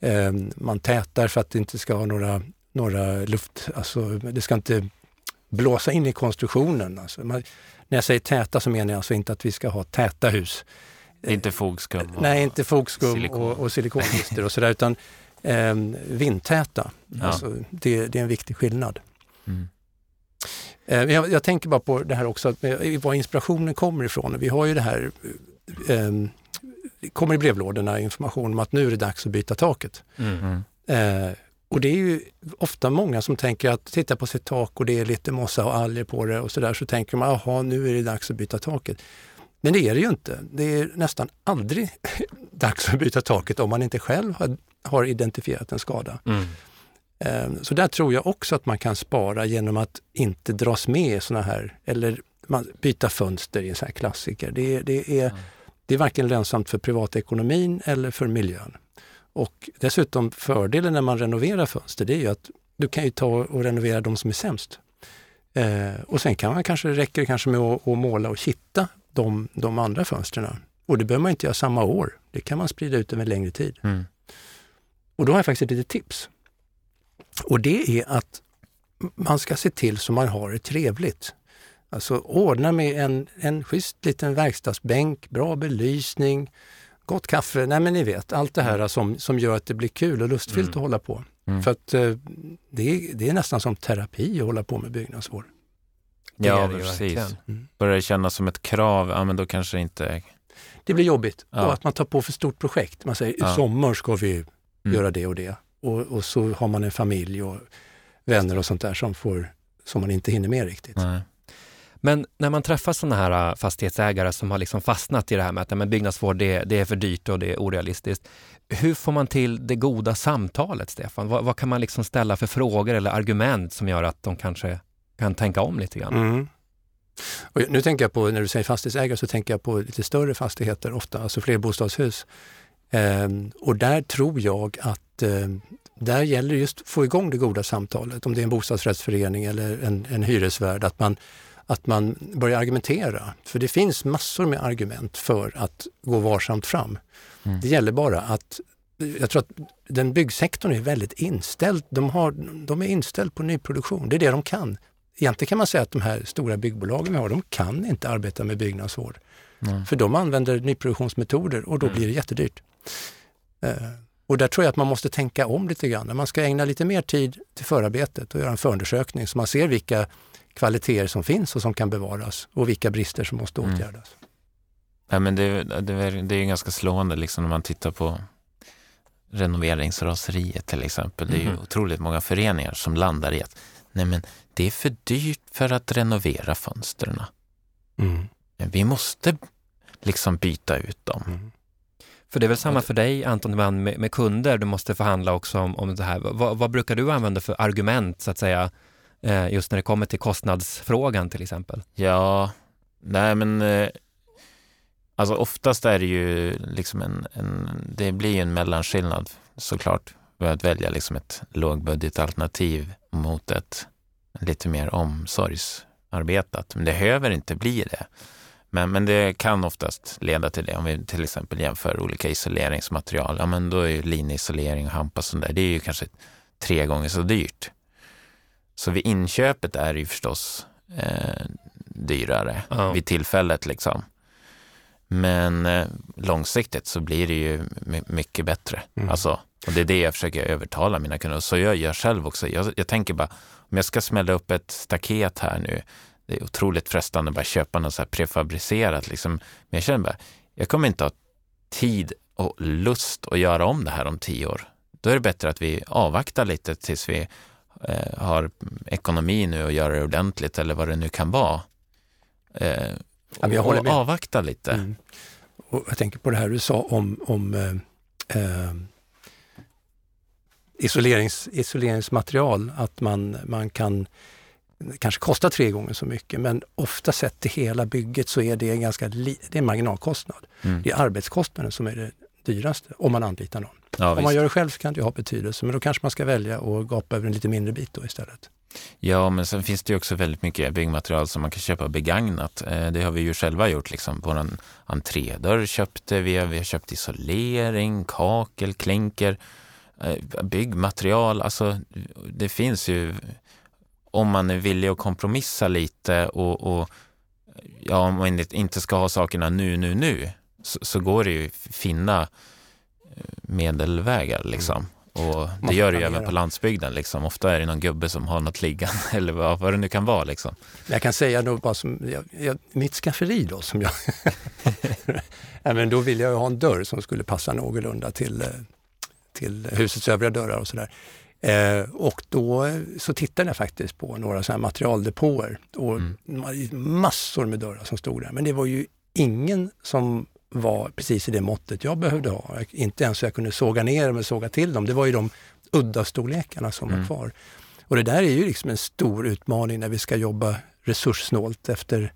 Eh, man tätar för att det inte ska ha några, några luft, alltså det ska inte blåsa in i konstruktionen. Alltså man, när jag säger täta så menar jag alltså inte att vi ska ha täta hus. Inte fogskum? Och Nej, inte fogskum silikon. och, och silikonlister och sådär, utan eh, vindtäta. Ja. Alltså, det, det, är en viktig skillnad. Mm. Eh, jag, jag, tänker bara på det här också, att, eh, var inspirationen kommer ifrån. Vi har ju det här, eh, det kommer i brevlådorna information om att nu är det dags att byta taket. Mm. Eh, och det är ju ofta många som tänker att titta på sitt tak och det är lite mossa och alger på det och sådär, så tänker man, jaha, nu är det dags att byta taket. Men det är det ju inte. Det är nästan aldrig dags att byta taket om man inte själv har, har identifierat en skada. Mm. Ehm, så där tror jag också att man kan spara genom att inte dras med i sådana här, eller man, byta fönster i en sån här klassiker. Det, det, är, mm. det är varken lönsamt för privatekonomin eller för miljön. Och dessutom fördelen när man renoverar fönster, det är ju att du kan ju ta och renovera de som är sämst. Eh, och sen kan man kanske, räcker det kanske med att, att måla och kitta de, de andra fönstren. Och det behöver man inte göra samma år. Det kan man sprida ut över längre tid. Mm. Och då har jag faktiskt ett litet tips. Och det är att man ska se till så man har det trevligt. Alltså ordna med en, en schysst liten verkstadsbänk, bra belysning, gott kaffe, nej men ni vet allt det här som, som gör att det blir kul och lustfyllt Mm. att hålla på. Mm. För att eh, det, är, det är nästan som terapi att hålla på med byggnadsvård. Det Ja, det precis. Mm. Börjar det kännas som ett krav, ja men då kanske det inte... Det blir jobbigt Ja. och att man tar på för stort projekt. Man säger Ja. i sommar ska vi Mm. göra det och det. Och, och så har man en familj och vänner och sånt där som, får, som man inte hinner med riktigt. Nej. Men när man träffar sådana här äh, fastighetsägare som har liksom fastnat i det här med att ja, men byggnadsvård det, det är för dyrt och det är orealistiskt. Hur får man till det goda samtalet, Stefan? Vad, vad kan man liksom ställa för frågor eller argument som gör att de kanske kan tänka om lite grann? Mm. Och nu tänker jag på, när du säger fastighetsägare, så tänker jag på lite större fastigheter ofta, alltså flerbostadshus. Ehm, och där tror jag att eh, där gäller just att få igång det goda samtalet, om det är en bostadsrättsförening eller en, en hyresvärd, att man, att man börjar argumentera. För det finns massor med argument för att gå varsamt fram. Mm. Det gäller bara att, jag tror att den byggsektorn är väldigt inställd, de, har, de är inställd på nyproduktion, det är det de kan. Egentligen kan man säga att de här stora byggbolagen vi har, de kan inte arbeta med byggnadsvård. Nej. För de använder nyproduktionsmetoder och då Mm. blir det jättedyrt. Eh, och där tror jag att man måste tänka om lite grann. Man ska ägna lite mer tid till förarbetet och göra en förundersökning så man ser vilka kvaliteter som finns och som kan bevaras och vilka brister som måste Mm. åtgärdas. Nej, men det, det, är- det är ju ganska slående liksom när man tittar på renoveringsraseriet till exempel. Det är ju Mhm. otroligt många föreningar som landar i att nej men det är för dyrt för att renovera fönstren. Mm. Vi måste liksom byta ut dem. Mm. För det är väl samma för dig Anton, med, med kunder, du måste förhandla också om, om det här. Vad, vad brukar du använda för argument så att säga, eh, just när det kommer till kostnadsfrågan till exempel? Ja, nej men eh, alltså oftast är det ju liksom en, en det blir ju en mellanskillnad såklart. För att välja liksom ett lågbudgetalternativ mot ett lite mer omsorgsarbetat. Men det behöver inte bli det. Men, men det kan oftast leda till det. Om vi till exempel jämför olika isoleringsmaterial. Ja, men då är ju linisolering och hampa och sånt där, det är ju kanske tre gånger så dyrt. Så vid inköpet är det ju förstås eh, dyrare Ja. vid tillfället liksom. Men eh, långsiktigt så blir det ju my- mycket bättre. Mm. Alltså, och det är det jag försöker övertala mina kunder. Så jag gör själv också. Jag, jag tänker bara, om jag ska smälla upp ett staket här nu, det är otroligt frestande att bara köpa något så här prefabricerat. Liksom. Men jag känner bara, jag kommer inte ha tid och lust att göra om det här om tio år. Då är det bättre att vi avvaktar lite tills vi eh, har ekonomi nu och göra det ordentligt eller vad det nu kan vara. Eh, Ja, och håller med. avvakta lite. Mm. Och jag tänker på det här du sa om, om eh, eh, isolerings, isoleringsmaterial, att man, man kan kanske kosta tre gånger så mycket, men ofta sett till hela bygget så är det en ganska det är en marginalkostnad. Mm. Det är arbetskostnaden som är det dyraste om man anlitar någon. Ja, om man visst. gör det själv så kan det ha betydelse, men då kanske man ska välja att gapa över en lite mindre bit då istället ja, men sen finns det ju också väldigt mycket byggmaterial som man kan köpa begagnat. Eh, det har vi ju själva gjort. Liksom. Vår entrédörr köpte vi, vi har köpt isolering, kakel, klinker, eh, byggmaterial. Alltså, det finns ju, om man är villig att kompromissa lite och, och ja, om man inte ska ha sakerna nu, nu, nu, så, så går det ju att finna eh, medelvägar liksom. Mm. Och det gör det ju även på landsbygden. Liksom. Ofta är det någon gubbe som har något liggande eller vad, vad det nu kan vara. Liksom. Jag kan säga då bara som, jag, jag, mitt skafferi då som jag... ja, men då vill jag ju ha en dörr som skulle passa någorlunda till, eh, till husets övriga dörrar och sådär. Eh, och då eh, så tittade jag faktiskt på några sådana här materialdepåer och Mm. ma- massor med dörrar som stod där. Men det var ju ingen som var precis i det måttet jag behövde ha. Inte ens så jag kunde såga ner dem eller såga till dem. Det var ju de udda storlekarna som Mm. var kvar. Och det där är ju liksom en stor utmaning när vi ska jobba resurssnålt efter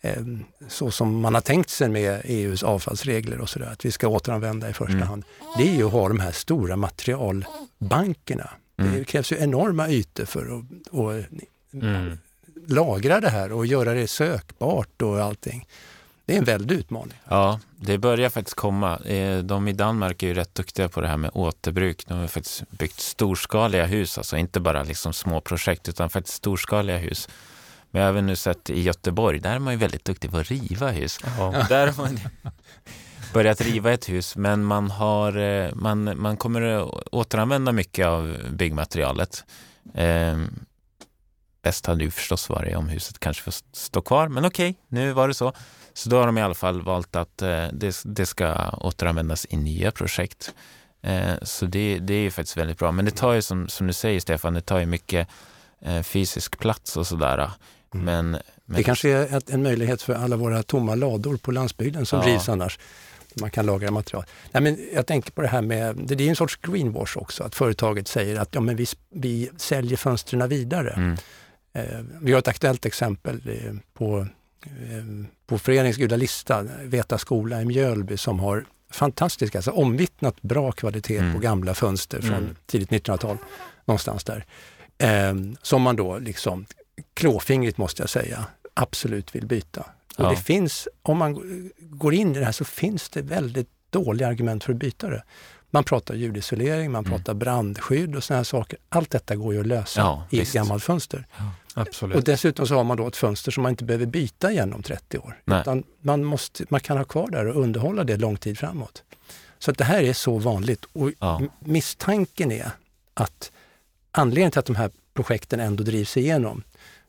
eh, så som man har tänkt sig med EUs avfallsregler och sådär, att vi ska återanvända i första Mm. hand. Det är ju att ha de här stora materialbankerna. Mm. Det krävs ju enorma ytor för att, att Mm. lagra det här och göra det sökbart och allting. Det är en väldig utmaning. Ja, det börjar faktiskt komma. Eh, de i Danmark är ju rätt duktiga på det här med återbruk. De har faktiskt byggt storskaliga hus, alltså inte bara liksom små projekt utan faktiskt storskaliga hus. Men jag har även nu sett i Göteborg, där är man ju väldigt duktig på att riva hus. Ja. Där har man börjat riva ett hus, men man, har, eh, man, man kommer att återanvända mycket av byggmaterialet. Eh, bäst hade ju förstås varit om huset kanske får stå kvar, men okej, okay, nu var det så. Så då har de i alla fall valt att eh, det, det, ska återanvändas i nya projekt. Eh, så det, det är ju faktiskt väldigt bra. Men det tar ju som, som du säger Stefan, det tar ju mycket eh, fysisk plats och sådär. Mm. Men, men, Det kanske är ett, en möjlighet för alla våra tomma lador på landsbygden som ja. rivs annars. Man kan lagra material. Nej, men jag tänker på det här med, det är en sorts greenwash också, att företaget säger att ja, men vi, vi säljer fönstren vidare. Mm. Vi har ett aktuellt exempel på på föreningens gula lista, Veta skola i Mjölby som har fantastiska, alltså omvittnat bra kvalitet mm. på gamla fönster från mm. tidigt 1900-tal, någonstans där. Eh, som man då liksom klåfingrigt måste jag säga, absolut vill byta. Och ja. det finns, om man går in i det här så finns det väldigt dåliga argument för att byta det. Man pratar ljudisolering, man mm. pratar brandskydd och sådana här saker. Allt detta går ju att lösa ja, i ett gammalt fönster. Ja. Absolut. Och dessutom så har man då ett fönster som man inte behöver byta igen om 30 år. Utan man, måste, man kan ha kvar det och underhålla det lång tid framåt. Så att det här är så vanligt och ja. misstanken är att anledningen till att de här projekten ändå drivs igenom,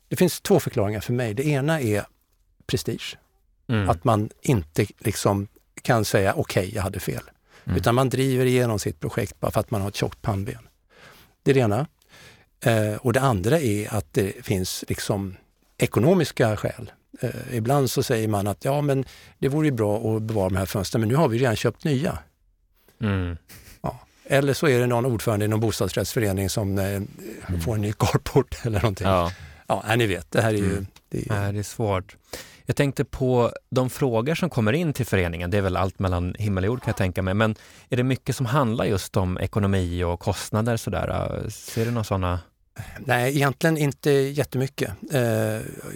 det finns två förklaringar för mig. Det ena är prestige. Mm. Att man inte liksom kan säga okej, okay, jag hade fel. Mm. Utan man driver igenom sitt projekt bara för att man har ett tjockt pannben. Det är det ena. Eh, och det andra är att det finns liksom ekonomiska skäl. Eh, ibland så säger man att ja men det vore bra att bevara de här fönstren men nu har vi redan köpt nya. Mm. Ja. Eller så är det någon ordförande i någon bostadsrättsförening som eh, mm. får en ny carport eller någonting. Ja. Ja, ni vet, det här är ju... Mm. Det är, det är svårt. Jag tänkte på de frågor som kommer in till föreningen. Det är väl allt mellan himmel och jord kan jag tänka mig. Men är det mycket som handlar just om ekonomi och kostnader sådär? Ser du några sådana? Nej, egentligen inte jättemycket. Eh,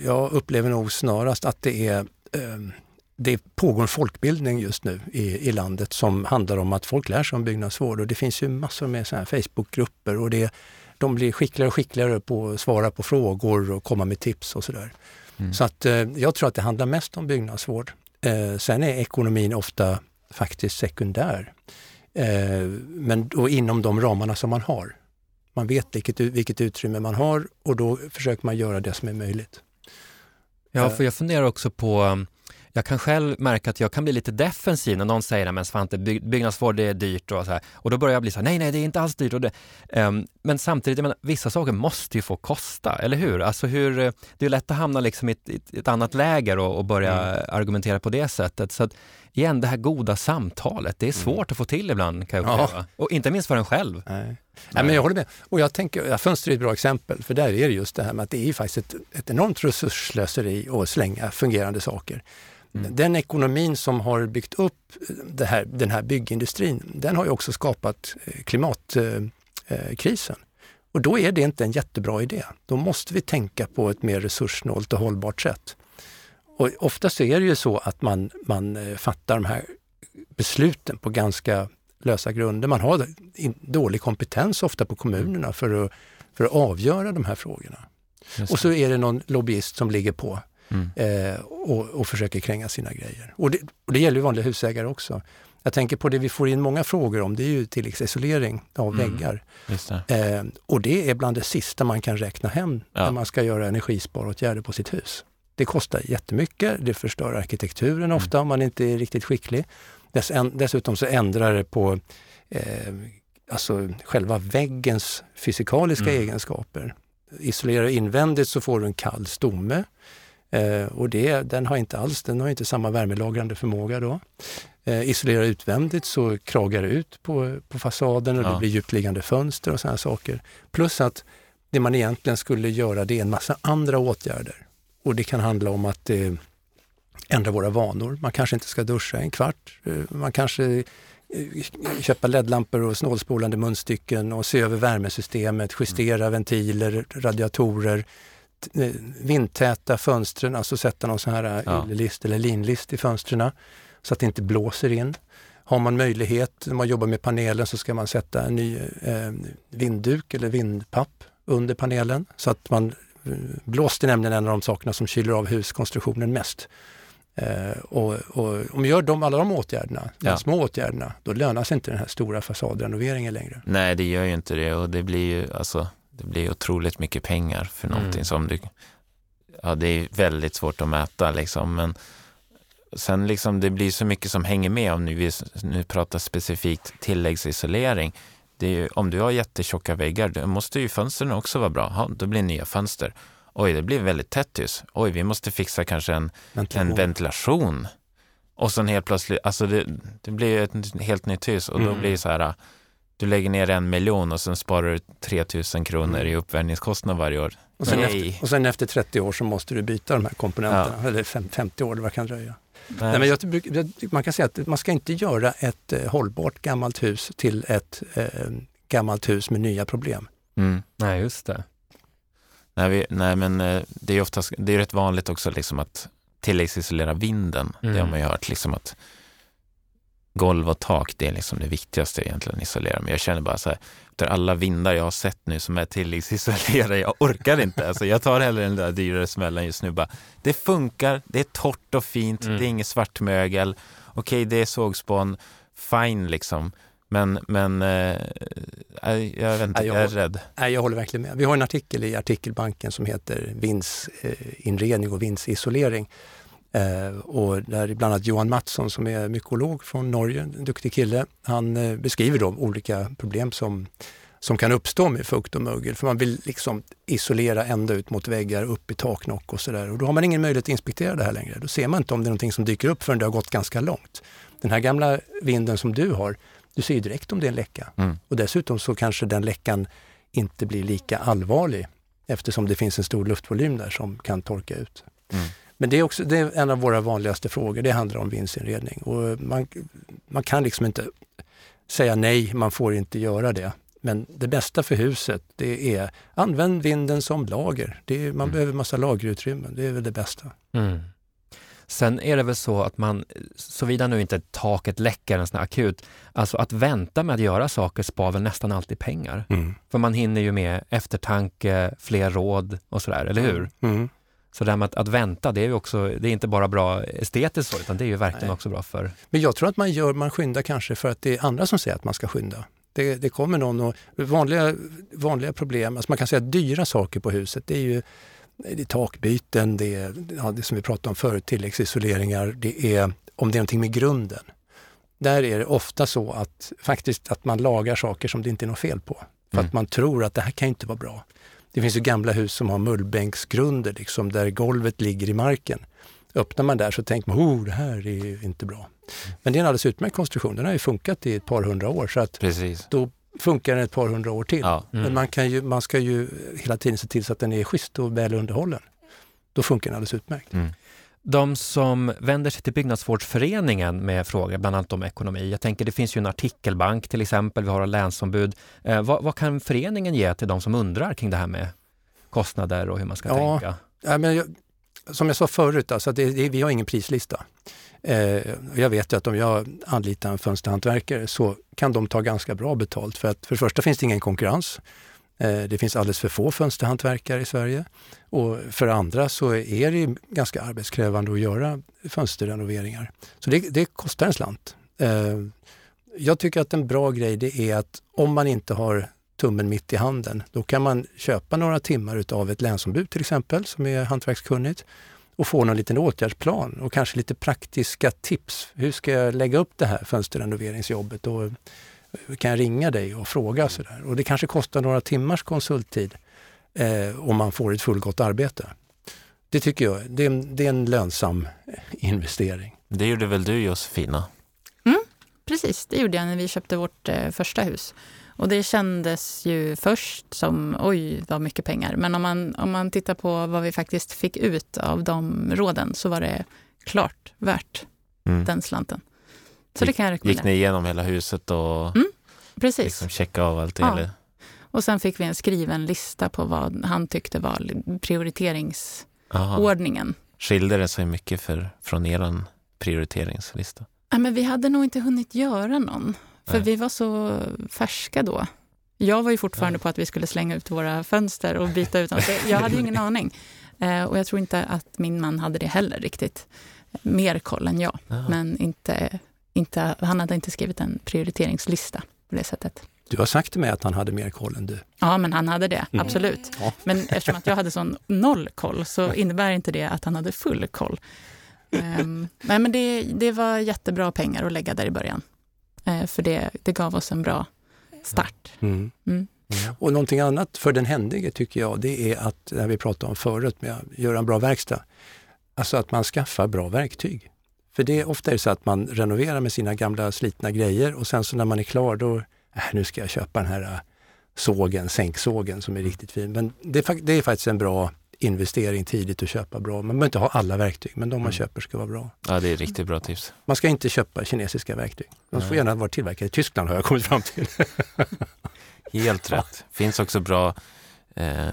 jag upplever nog snarast att det är ehm, det pågår en folkbildning just nu i, i landet som handlar om att folk lär sig om byggnadsvård och det finns ju massor med såna Facebookgrupper och det, de blir skickligare och skickligare på att svara på frågor och komma med tips och sådär. Mm. Så att eh, jag tror att det handlar mest om byggnadsvård. Eh, sen är ekonomin ofta faktiskt sekundär. men då inom de ramarna som man har. Man vet vilket, vilket utrymme man har och då försöker man göra det som är möjligt. Ja, eh. för jag funderar också på jag kan själv märka att jag kan bli lite defensiv när någon säger men Svante, byggnadsvård är dyrt och så här. Och då börjar jag bli så här, nej, nej, det är inte alls dyrt. Och det, um, men samtidigt, menar, vissa saker måste ju få kosta, eller hur? Alltså hur, eh, det är lätt att hamna liksom i ett, ett, ett annat läger och, och börja mm. argumentera på det sättet. Så att, igen, det här goda samtalet, det är mm. svårt att få till ibland kan jag uppleva. Ja. Och inte minst för en själv. Nej. Nej, men jag håller med. Och jag tänker, fönster är ett bra exempel, för där är det just det här med att det är faktiskt ett, ett enormt resursslöseri att slänga fungerande saker. Mm. Den ekonomin som har byggt upp här, den här byggindustrin, den har ju också skapat eh, klimatkrisen. Och då är det inte en jättebra idé. Då måste vi tänka på ett mer resurssnålt och hållbart sätt. Och oftast är det ju så att man, man eh, fattar de här besluten på ganska lösa grunder. Man har dålig kompetens ofta på kommunerna för att, för att avgöra de här frågorna. Och så är det någon lobbyist som ligger på mm. eh, och, och, försöker kränga sina grejer. Och det, och det gäller ju vanliga husägare också. Jag tänker på det vi får in många frågor om, det är ju tilläggsisolering av mm. väggar. Det. Eh, och det är bland det sista man kan räkna hem ja. när man ska göra energisparåtgärder på sitt hus. Det kostar jättemycket, det förstör arkitekturen ofta om man inte är riktigt skicklig. Dess, dessutom så ändrar det på eh, alltså själva väggens fysikaliska mm. egenskaper. Isolerar invändigt så får du en kall stomme. Eh, och det, den har inte alls den har inte samma värmelagrande förmåga då. Eh, isolerar utvändigt så kragar det ut på, på fasaden och ja. det blir djupliggande fönster och sådana saker. Plus att det man egentligen skulle göra det är en massa andra åtgärder. Och det kan handla om att eh, ändra våra vanor. Man kanske inte ska duscha en kvart. Eh, man kanske eh, köpa ledlampor och snålspolande munstycken och se över värmesystemet, justera mm. ventiler, radiatorer, eh, vindtäta fönstren, alltså sätta någon sån här Ja. yllelist eller linlist i fönstren så att det inte blåser in. Har man möjlighet, när man jobbar med panelen, så ska man sätta en ny eh, vindduk eller vindpapp under panelen så att man blåst är nämligen en av de sakerna som kyler av huskonstruktionen mest. Eh, och, och om man gör de, alla de åtgärderna, de Ja. små åtgärderna, då lönar sig inte den här stora fasadrenoveringen längre. Nej, det gör ju inte det och det blir ju alltså, det blir otroligt mycket pengar för någonting Mm. som du, ja det är väldigt svårt att mäta liksom, men sen liksom det blir så mycket som hänger med om nu vi nu pratar specifikt tilläggsisolering. Det är om du har jättetjocka väggar, då måste ju fönstren också vara bra. Ja, då blir det nya fönster. Oj, det blir väldigt tätt hus. Oj, vi måste fixa kanske en Ventilation. en ventilation. Och sen helt plötsligt, alltså det, det blir ett helt nytt hus och då Mm. blir det så här, du lägger ner en miljon och sen sparar du 3000 kronor Mm. i uppvärmningskostnad varje år. Och sen, efter, och sen efter 30 år så måste du byta de här komponenterna, eller fem, 50 år, vad kan det dröja? Nej, Nej, men jag, man kan säga att man ska inte göra ett eh, hållbart gammalt hus till ett eh, gammalt hus med nya problem. mm. Nej, just det. nej, vi, nej men eh, det är oftast, det är rätt vanligt också liksom att tilläggsisolera vinden. Det har Mm. man ju hört liksom att golv och tak, det är liksom det viktigaste egentligen isolera. Men jag känner bara så här, efter alla vindar jag har sett nu som är tilläggsisolerade, jag orkar inte. Alltså jag tar hellre den där dyrare smällen just nu. Bara, det funkar, det är torrt och fint, Mm. det är inget svartmögel. Okej, det är sågspån, fine liksom. Men, men eh, jag, vet inte, jag jag är rädd. Nej, jag håller verkligen med. Vi har en artikel i artikelbanken som heter Vindsinredning och vindsisolering. Eh, och där bland annat Johan Mattsson som är mykolog från Norge, en duktig kille, han eh, beskriver då olika problem som, som kan uppstå med fukt och mögel. För man vill liksom isolera ända ut mot väggar, upp i taknock och sådär. Och då har man ingen möjlighet att inspektera det här längre. Då ser man inte om det är någonting som dyker upp förrän det har gått ganska långt. Den här gamla vinden som du har, du ser ju direkt om det är en läcka. Mm. Och dessutom så kanske den läckan inte blir lika allvarlig eftersom det finns en stor luftvolym där som kan torka ut. Mm. Men det är också det är en av våra vanligaste frågor, det handlar om vindsinredning. Och man, man kan liksom inte säga nej, man får inte göra det. Men det bästa för huset, det är använd vinden som lager. Är, man Mm. behöver massa lagerutrymmen, det är väl det bästa. Mm. Sen är det väl så att man, såvida nu inte taket läcker en sån akut, alltså att vänta med att göra saker spar väl nästan alltid pengar. För man hinner ju med eftertanke, fler råd och sådär, eller hur? Mm. Så det här med att, att vänta, det är också, det är inte bara bra estetiskt så, utan det är ju verkligen Nej. också bra för... Men jag tror att man, gör, man skyndar kanske för att det är andra som säger att man ska skynda. Det, det kommer någon och vanliga, vanliga problem, alltså man kan säga dyra saker på huset, det är ju det är takbyten, det är ja, det som vi pratade om förut, tilläggsisoleringar, det är om det är någonting med grunden. Där är det ofta så att faktiskt att man lagar saker som det inte är något fel på. För Mm. att man tror att det här kan inte vara bra. Det finns ju gamla hus som har mullbänksgrunder, liksom, där golvet ligger i marken. Öppnar man där så tänker man, oh, det här är ju inte bra. Men det är en alldeles utmärkt konstruktion. Den har ju funkat i ett par hundra år, så att Precis. då funkar den ett par hundra år till. Ja. Mm. Men man, kan ju, man ska ju hela tiden se till så att den är schysst och väl underhållen. Då funkar den alldeles utmärkt. Mm. De som vänder sig till Byggnadsvårdsföreningen med frågor bland annat om ekonomi. Jag tänker det finns ju en artikelbank till exempel, vi har en länsombud. Eh, vad, vad kan föreningen ge till de som undrar kring det här med kostnader och hur man ska Ja. tänka? Ja, men jag, som jag sa förut, alltså det, det, vi har ingen prislista. Eh, jag vet ju att om jag anlitar en fönsterhantverkare så kan de ta ganska bra betalt. För att för det första finns det ingen konkurrens. Eh, det finns alldeles för få fönsterhantverkare i Sverige. Och för andra så är det ganska arbetskrävande att göra fönsterrenoveringar. Så det, det kostar en slant. Eh, jag tycker att en bra grej det är att om man inte har tummen mitt i handen, då kan man köpa några timmar utav ett länsombud till exempel, som är hantverkskunnigt och få någon liten åtgärdsplan och kanske lite praktiska tips. Hur ska jag lägga upp det här fönsterrenoveringsjobbet? Och kan jag ringa dig och fråga? Sådär. Och det kanske kostar några timmars konsulttid eh, om man får ett fullgott arbete. Det tycker jag, det är, en, det är en lönsam investering. Det gjorde väl du Josefina? Precis, det gjorde jag när vi köpte vårt eh, första hus. Och det kändes ju först som oj, vad mycket pengar. Men om man, om man tittar på vad vi faktiskt fick ut av de råden så var det klart värt Mm. den slanten. Så det kan jag Gick rekommendera. ni igenom hela huset och Mm, Precis. liksom checka av allt? Ja. Eller? Och sen fick vi en skriven lista på vad han tyckte var prioriteringsordningen. Aha. Skilde det sig mycket för, från er prioriteringslista? Ja, men vi hade nog inte hunnit göra någon, för Nej. vi var så färska då. Jag var ju fortfarande på att vi skulle slänga ut våra fönster och byta ut Jag hade ju ingen aning. Eh, och jag tror inte att min man hade det heller riktigt. Mer koll än jag. Aha. Men inte, inte, han hade inte skrivit en prioriteringslista på det sättet. Du har sagt till mig att han hade mer koll än du. Ja, men han hade det. Mm. Absolut. Ja. Men eftersom att jag hade sån noll koll så innebär inte det att han hade full koll. Ehm, nej, men det, det var jättebra pengar att lägga där i början. Eh, för det, det gav oss en bra start. Mm. Mm. Och någonting annat för den händige tycker jag, det är att, när vi pratade om förut med att göra en bra verkstad, alltså att man skaffar bra verktyg. För det är ofta är det så att man renoverar med sina gamla slitna grejer och sen så när man är klar då, äh, nu ska jag köpa den här äh, sågen, sänksågen som är riktigt fin. Men det är, det är faktiskt en bra investering tidigt att köpa bra. Man behöver inte ha alla verktyg, men de man Mm. köper ska vara bra. Ja, det är riktigt bra tips. Man ska inte köpa kinesiska verktyg. De får gärna vara tillverkade i Tyskland har jag kommit fram till. Helt rätt. finns också bra eh,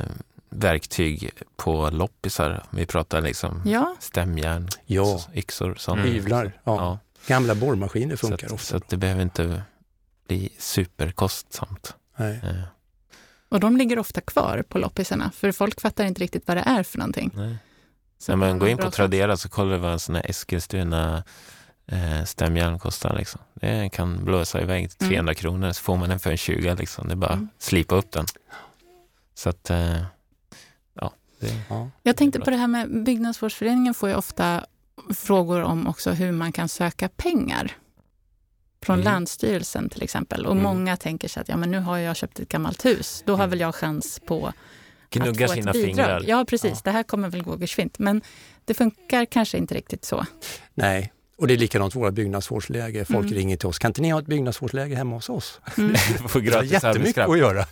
verktyg på loppisar. Vi pratar liksom Ja, stämjärn, Ja. yxor, sånt. Mm. Hyvlar, ja. Ja, Gamla borrmaskiner så, funkar att, ofta. så att det behöver inte bli superkostsamt. Nej. Eh, och de ligger ofta kvar på loppisarna. För folk fattar inte riktigt vad det är för någonting. nej. Så När man går in på Tradera så kollar du vad en sån här Eskilstuna eh, stämjärn kostar. Liksom. Det kan blåsa iväg till Mm. 300 kronor så får man den för en 20. Liksom. Det är bara Mm. slipa upp den. Så att, eh, ja. Det, Ja. Jag tänkte på det här med Byggnadsvårdsföreningen får ju ofta frågor om också hur man kan söka pengar. Från Mm. Länsstyrelsen till exempel. Och Mm. många tänker sig att ja, men nu har jag köpt ett gammalt hus. Då har väl jag chans på att gnugga få sina ett bidrag. fingrar. Ja, precis. Ja. Det här kommer väl gå geschwint. Men det funkar kanske inte riktigt så. Nej, och det är likadant våra byggnadsvårdsläge. Folk Mm. ringer till oss. Kan inte ni ha ett byggnadsvårdsläge hemma hos oss? Mm. Får Vi har gratis jättemycket att göra.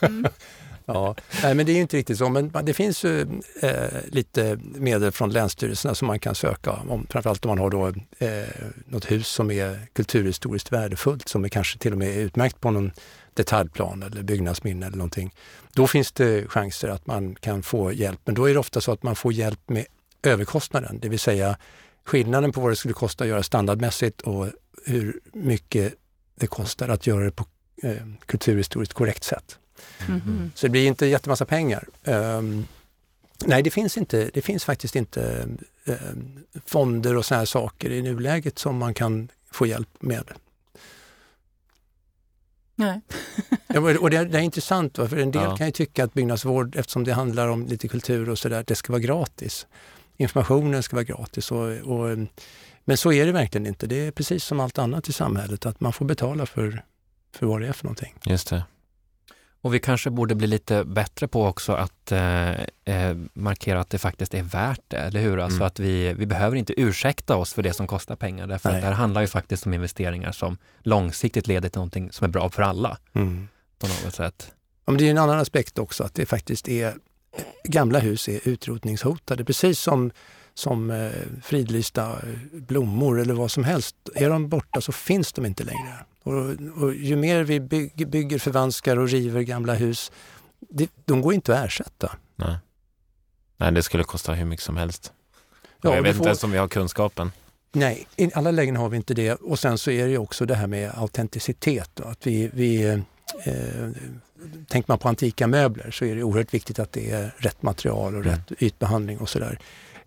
Mm. Ja, nej, men det är ju inte riktigt så. Men det finns ju eh, lite medel från länsstyrelserna som man kan söka om. Framförallt om man har då, eh, något hus som är kulturhistoriskt värdefullt, som är kanske till och med är utmärkt på någon detaljplan eller byggnadsminne eller någonting. Då finns det chanser att man kan få hjälp. Men då är det ofta så att man får hjälp med överkostnaden, det vill säga skillnaden på vad det skulle kosta att göra standardmässigt och hur mycket det kostar att göra det på eh, kulturhistoriskt korrekt sätt. Mhm. Så det blir inte jättemassa pengar. Ehm, nej, det finns, inte, det finns faktiskt inte ehm, fonder och såna här saker i nuläget som man kan få hjälp med. Nej. Ja, och det, det är intressant, va? för en del Ja. kan ju tycka att byggnadsvård, eftersom det handlar om lite kultur och sådär, det ska vara gratis. Informationen ska vara gratis. Och, och, men så är det verkligen inte. Det är precis som allt annat i samhället, att man får betala för, för vad det är för någonting. Just det. Och vi kanske borde bli lite bättre på också att eh, eh, markera att det faktiskt är värt det, eller hur? Alltså Mm. att vi, vi behöver inte ursäkta oss för det som kostar pengar, därför Nej. att det här handlar ju faktiskt om investeringar som långsiktigt leder till någonting som är bra för alla Mm. på något sätt. Ja, men det är en annan aspekt också, att det faktiskt är gamla hus är utrotningshotade. Precis som, som eh, fridlysta blommor eller vad som helst. Är de borta så finns de inte längre. Och, och ju mer vi bygger, bygger, förvanskar och river gamla hus, det, de går inte att ersätta. Nej. Nej, det skulle kosta hur mycket som helst. Ja, jag vet du inte får- ens om vi har kunskapen. Nej, i alla lägen har vi inte det. Och sen så är det ju också det här med autenticitet. Att vi, vi, eh, tänker man på antika möbler så är det oerhört viktigt att det är rätt material och Mm. rätt ytbehandling och sådär.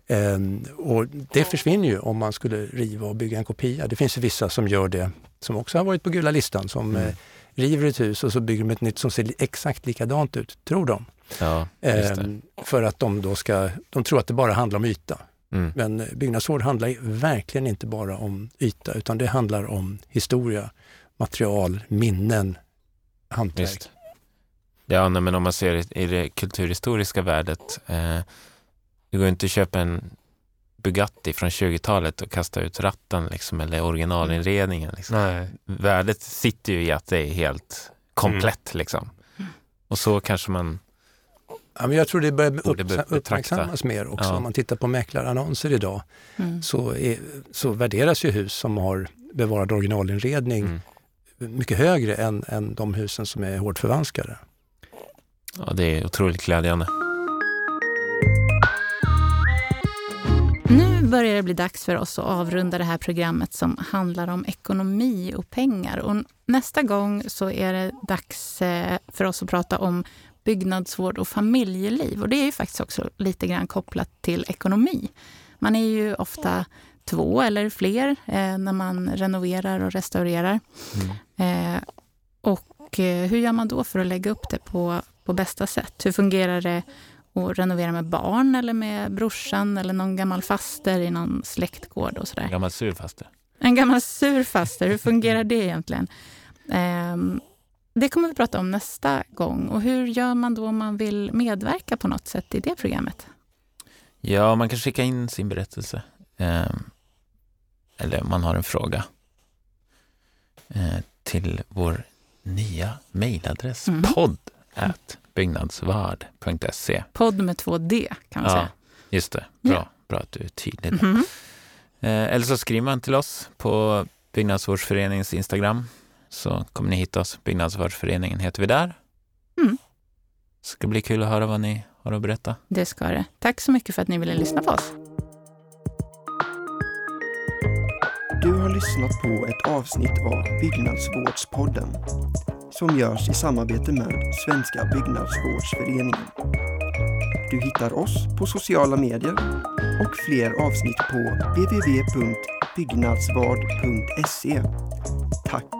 Eh, och det försvinner ju om man skulle riva och bygga en kopia. Det finns ju vissa som gör det, som också har varit på gula listan, som Mm. eh, river ett hus och så bygger de ett nytt som ser exakt likadant ut, tror de. Ja, just det. Eh, för att de då ska, de tror att det bara handlar om yta. Mm. Men eh, byggnadsvård handlar verkligen inte bara om yta utan det handlar om historia, material, minnen, hantverk. Just. Ja, nej, men om man ser i det kulturhistoriska värdet. Eh, det går inte att köpa en Bugatti från 20-talet och kasta ut ratten liksom, eller originalinredningen. Liksom. Nej. Värdet sitter ju i att det är helt komplett. Liksom. Och så kanske man... Ja, men jag tror det börjar upp, uppmärksammas mer också. Ja. Om man tittar på mäklarannonser idag Mm. så, är, så värderas ju hus som har bevarad originalinredning Mm. mycket högre än, än de husen som är hårt förvanskade. Ja, det är otroligt glädjande. Börjar det bli dags för oss att avrunda det här programmet som handlar om ekonomi och pengar. Och nästa gång så är det dags eh, för oss att prata om byggnadsvård och familjeliv. Och det är ju faktiskt också lite grann kopplat till ekonomi. Man är ju ofta två eller fler eh, när man renoverar och restaurerar. Mm. Eh, och hur gör man då för att lägga upp det på, på bästa sätt? Hur fungerar det att renovera med barn eller med brorsan eller någon gammal faster i någon släktgård och sådär? En gammal surfaster. En gammal surfaster, hur fungerar det egentligen? Um, det kommer vi prata om nästa gång. Och hur gör man då om man vill medverka på något sätt i det programmet? Ja, man kan skicka in sin berättelse. Eh, eller man har en fråga. Eh, till vår nya mejladress. Mm. podd byggnadsvard.se. Podd med två D kan man ja, säga. Just det. Bra, yeah. bra att du är tydlig. Mm. Eh, eller så skriver man till oss på Byggnadsvårdsföreningens Instagram så kommer ni hitta oss. Byggnadsvårdsföreningen heter vi där. Mm. Ska bli kul att höra vad ni har att berätta. Det ska det. Tack så mycket för att ni ville lyssna på oss. Du har lyssnat på ett avsnitt av Byggnadsvårdspodden som görs i samarbete med Svenska Byggnadsvårdsföreningen. Du hittar oss på sociala medier och fler avsnitt på www.byggnadsvard.se. Tack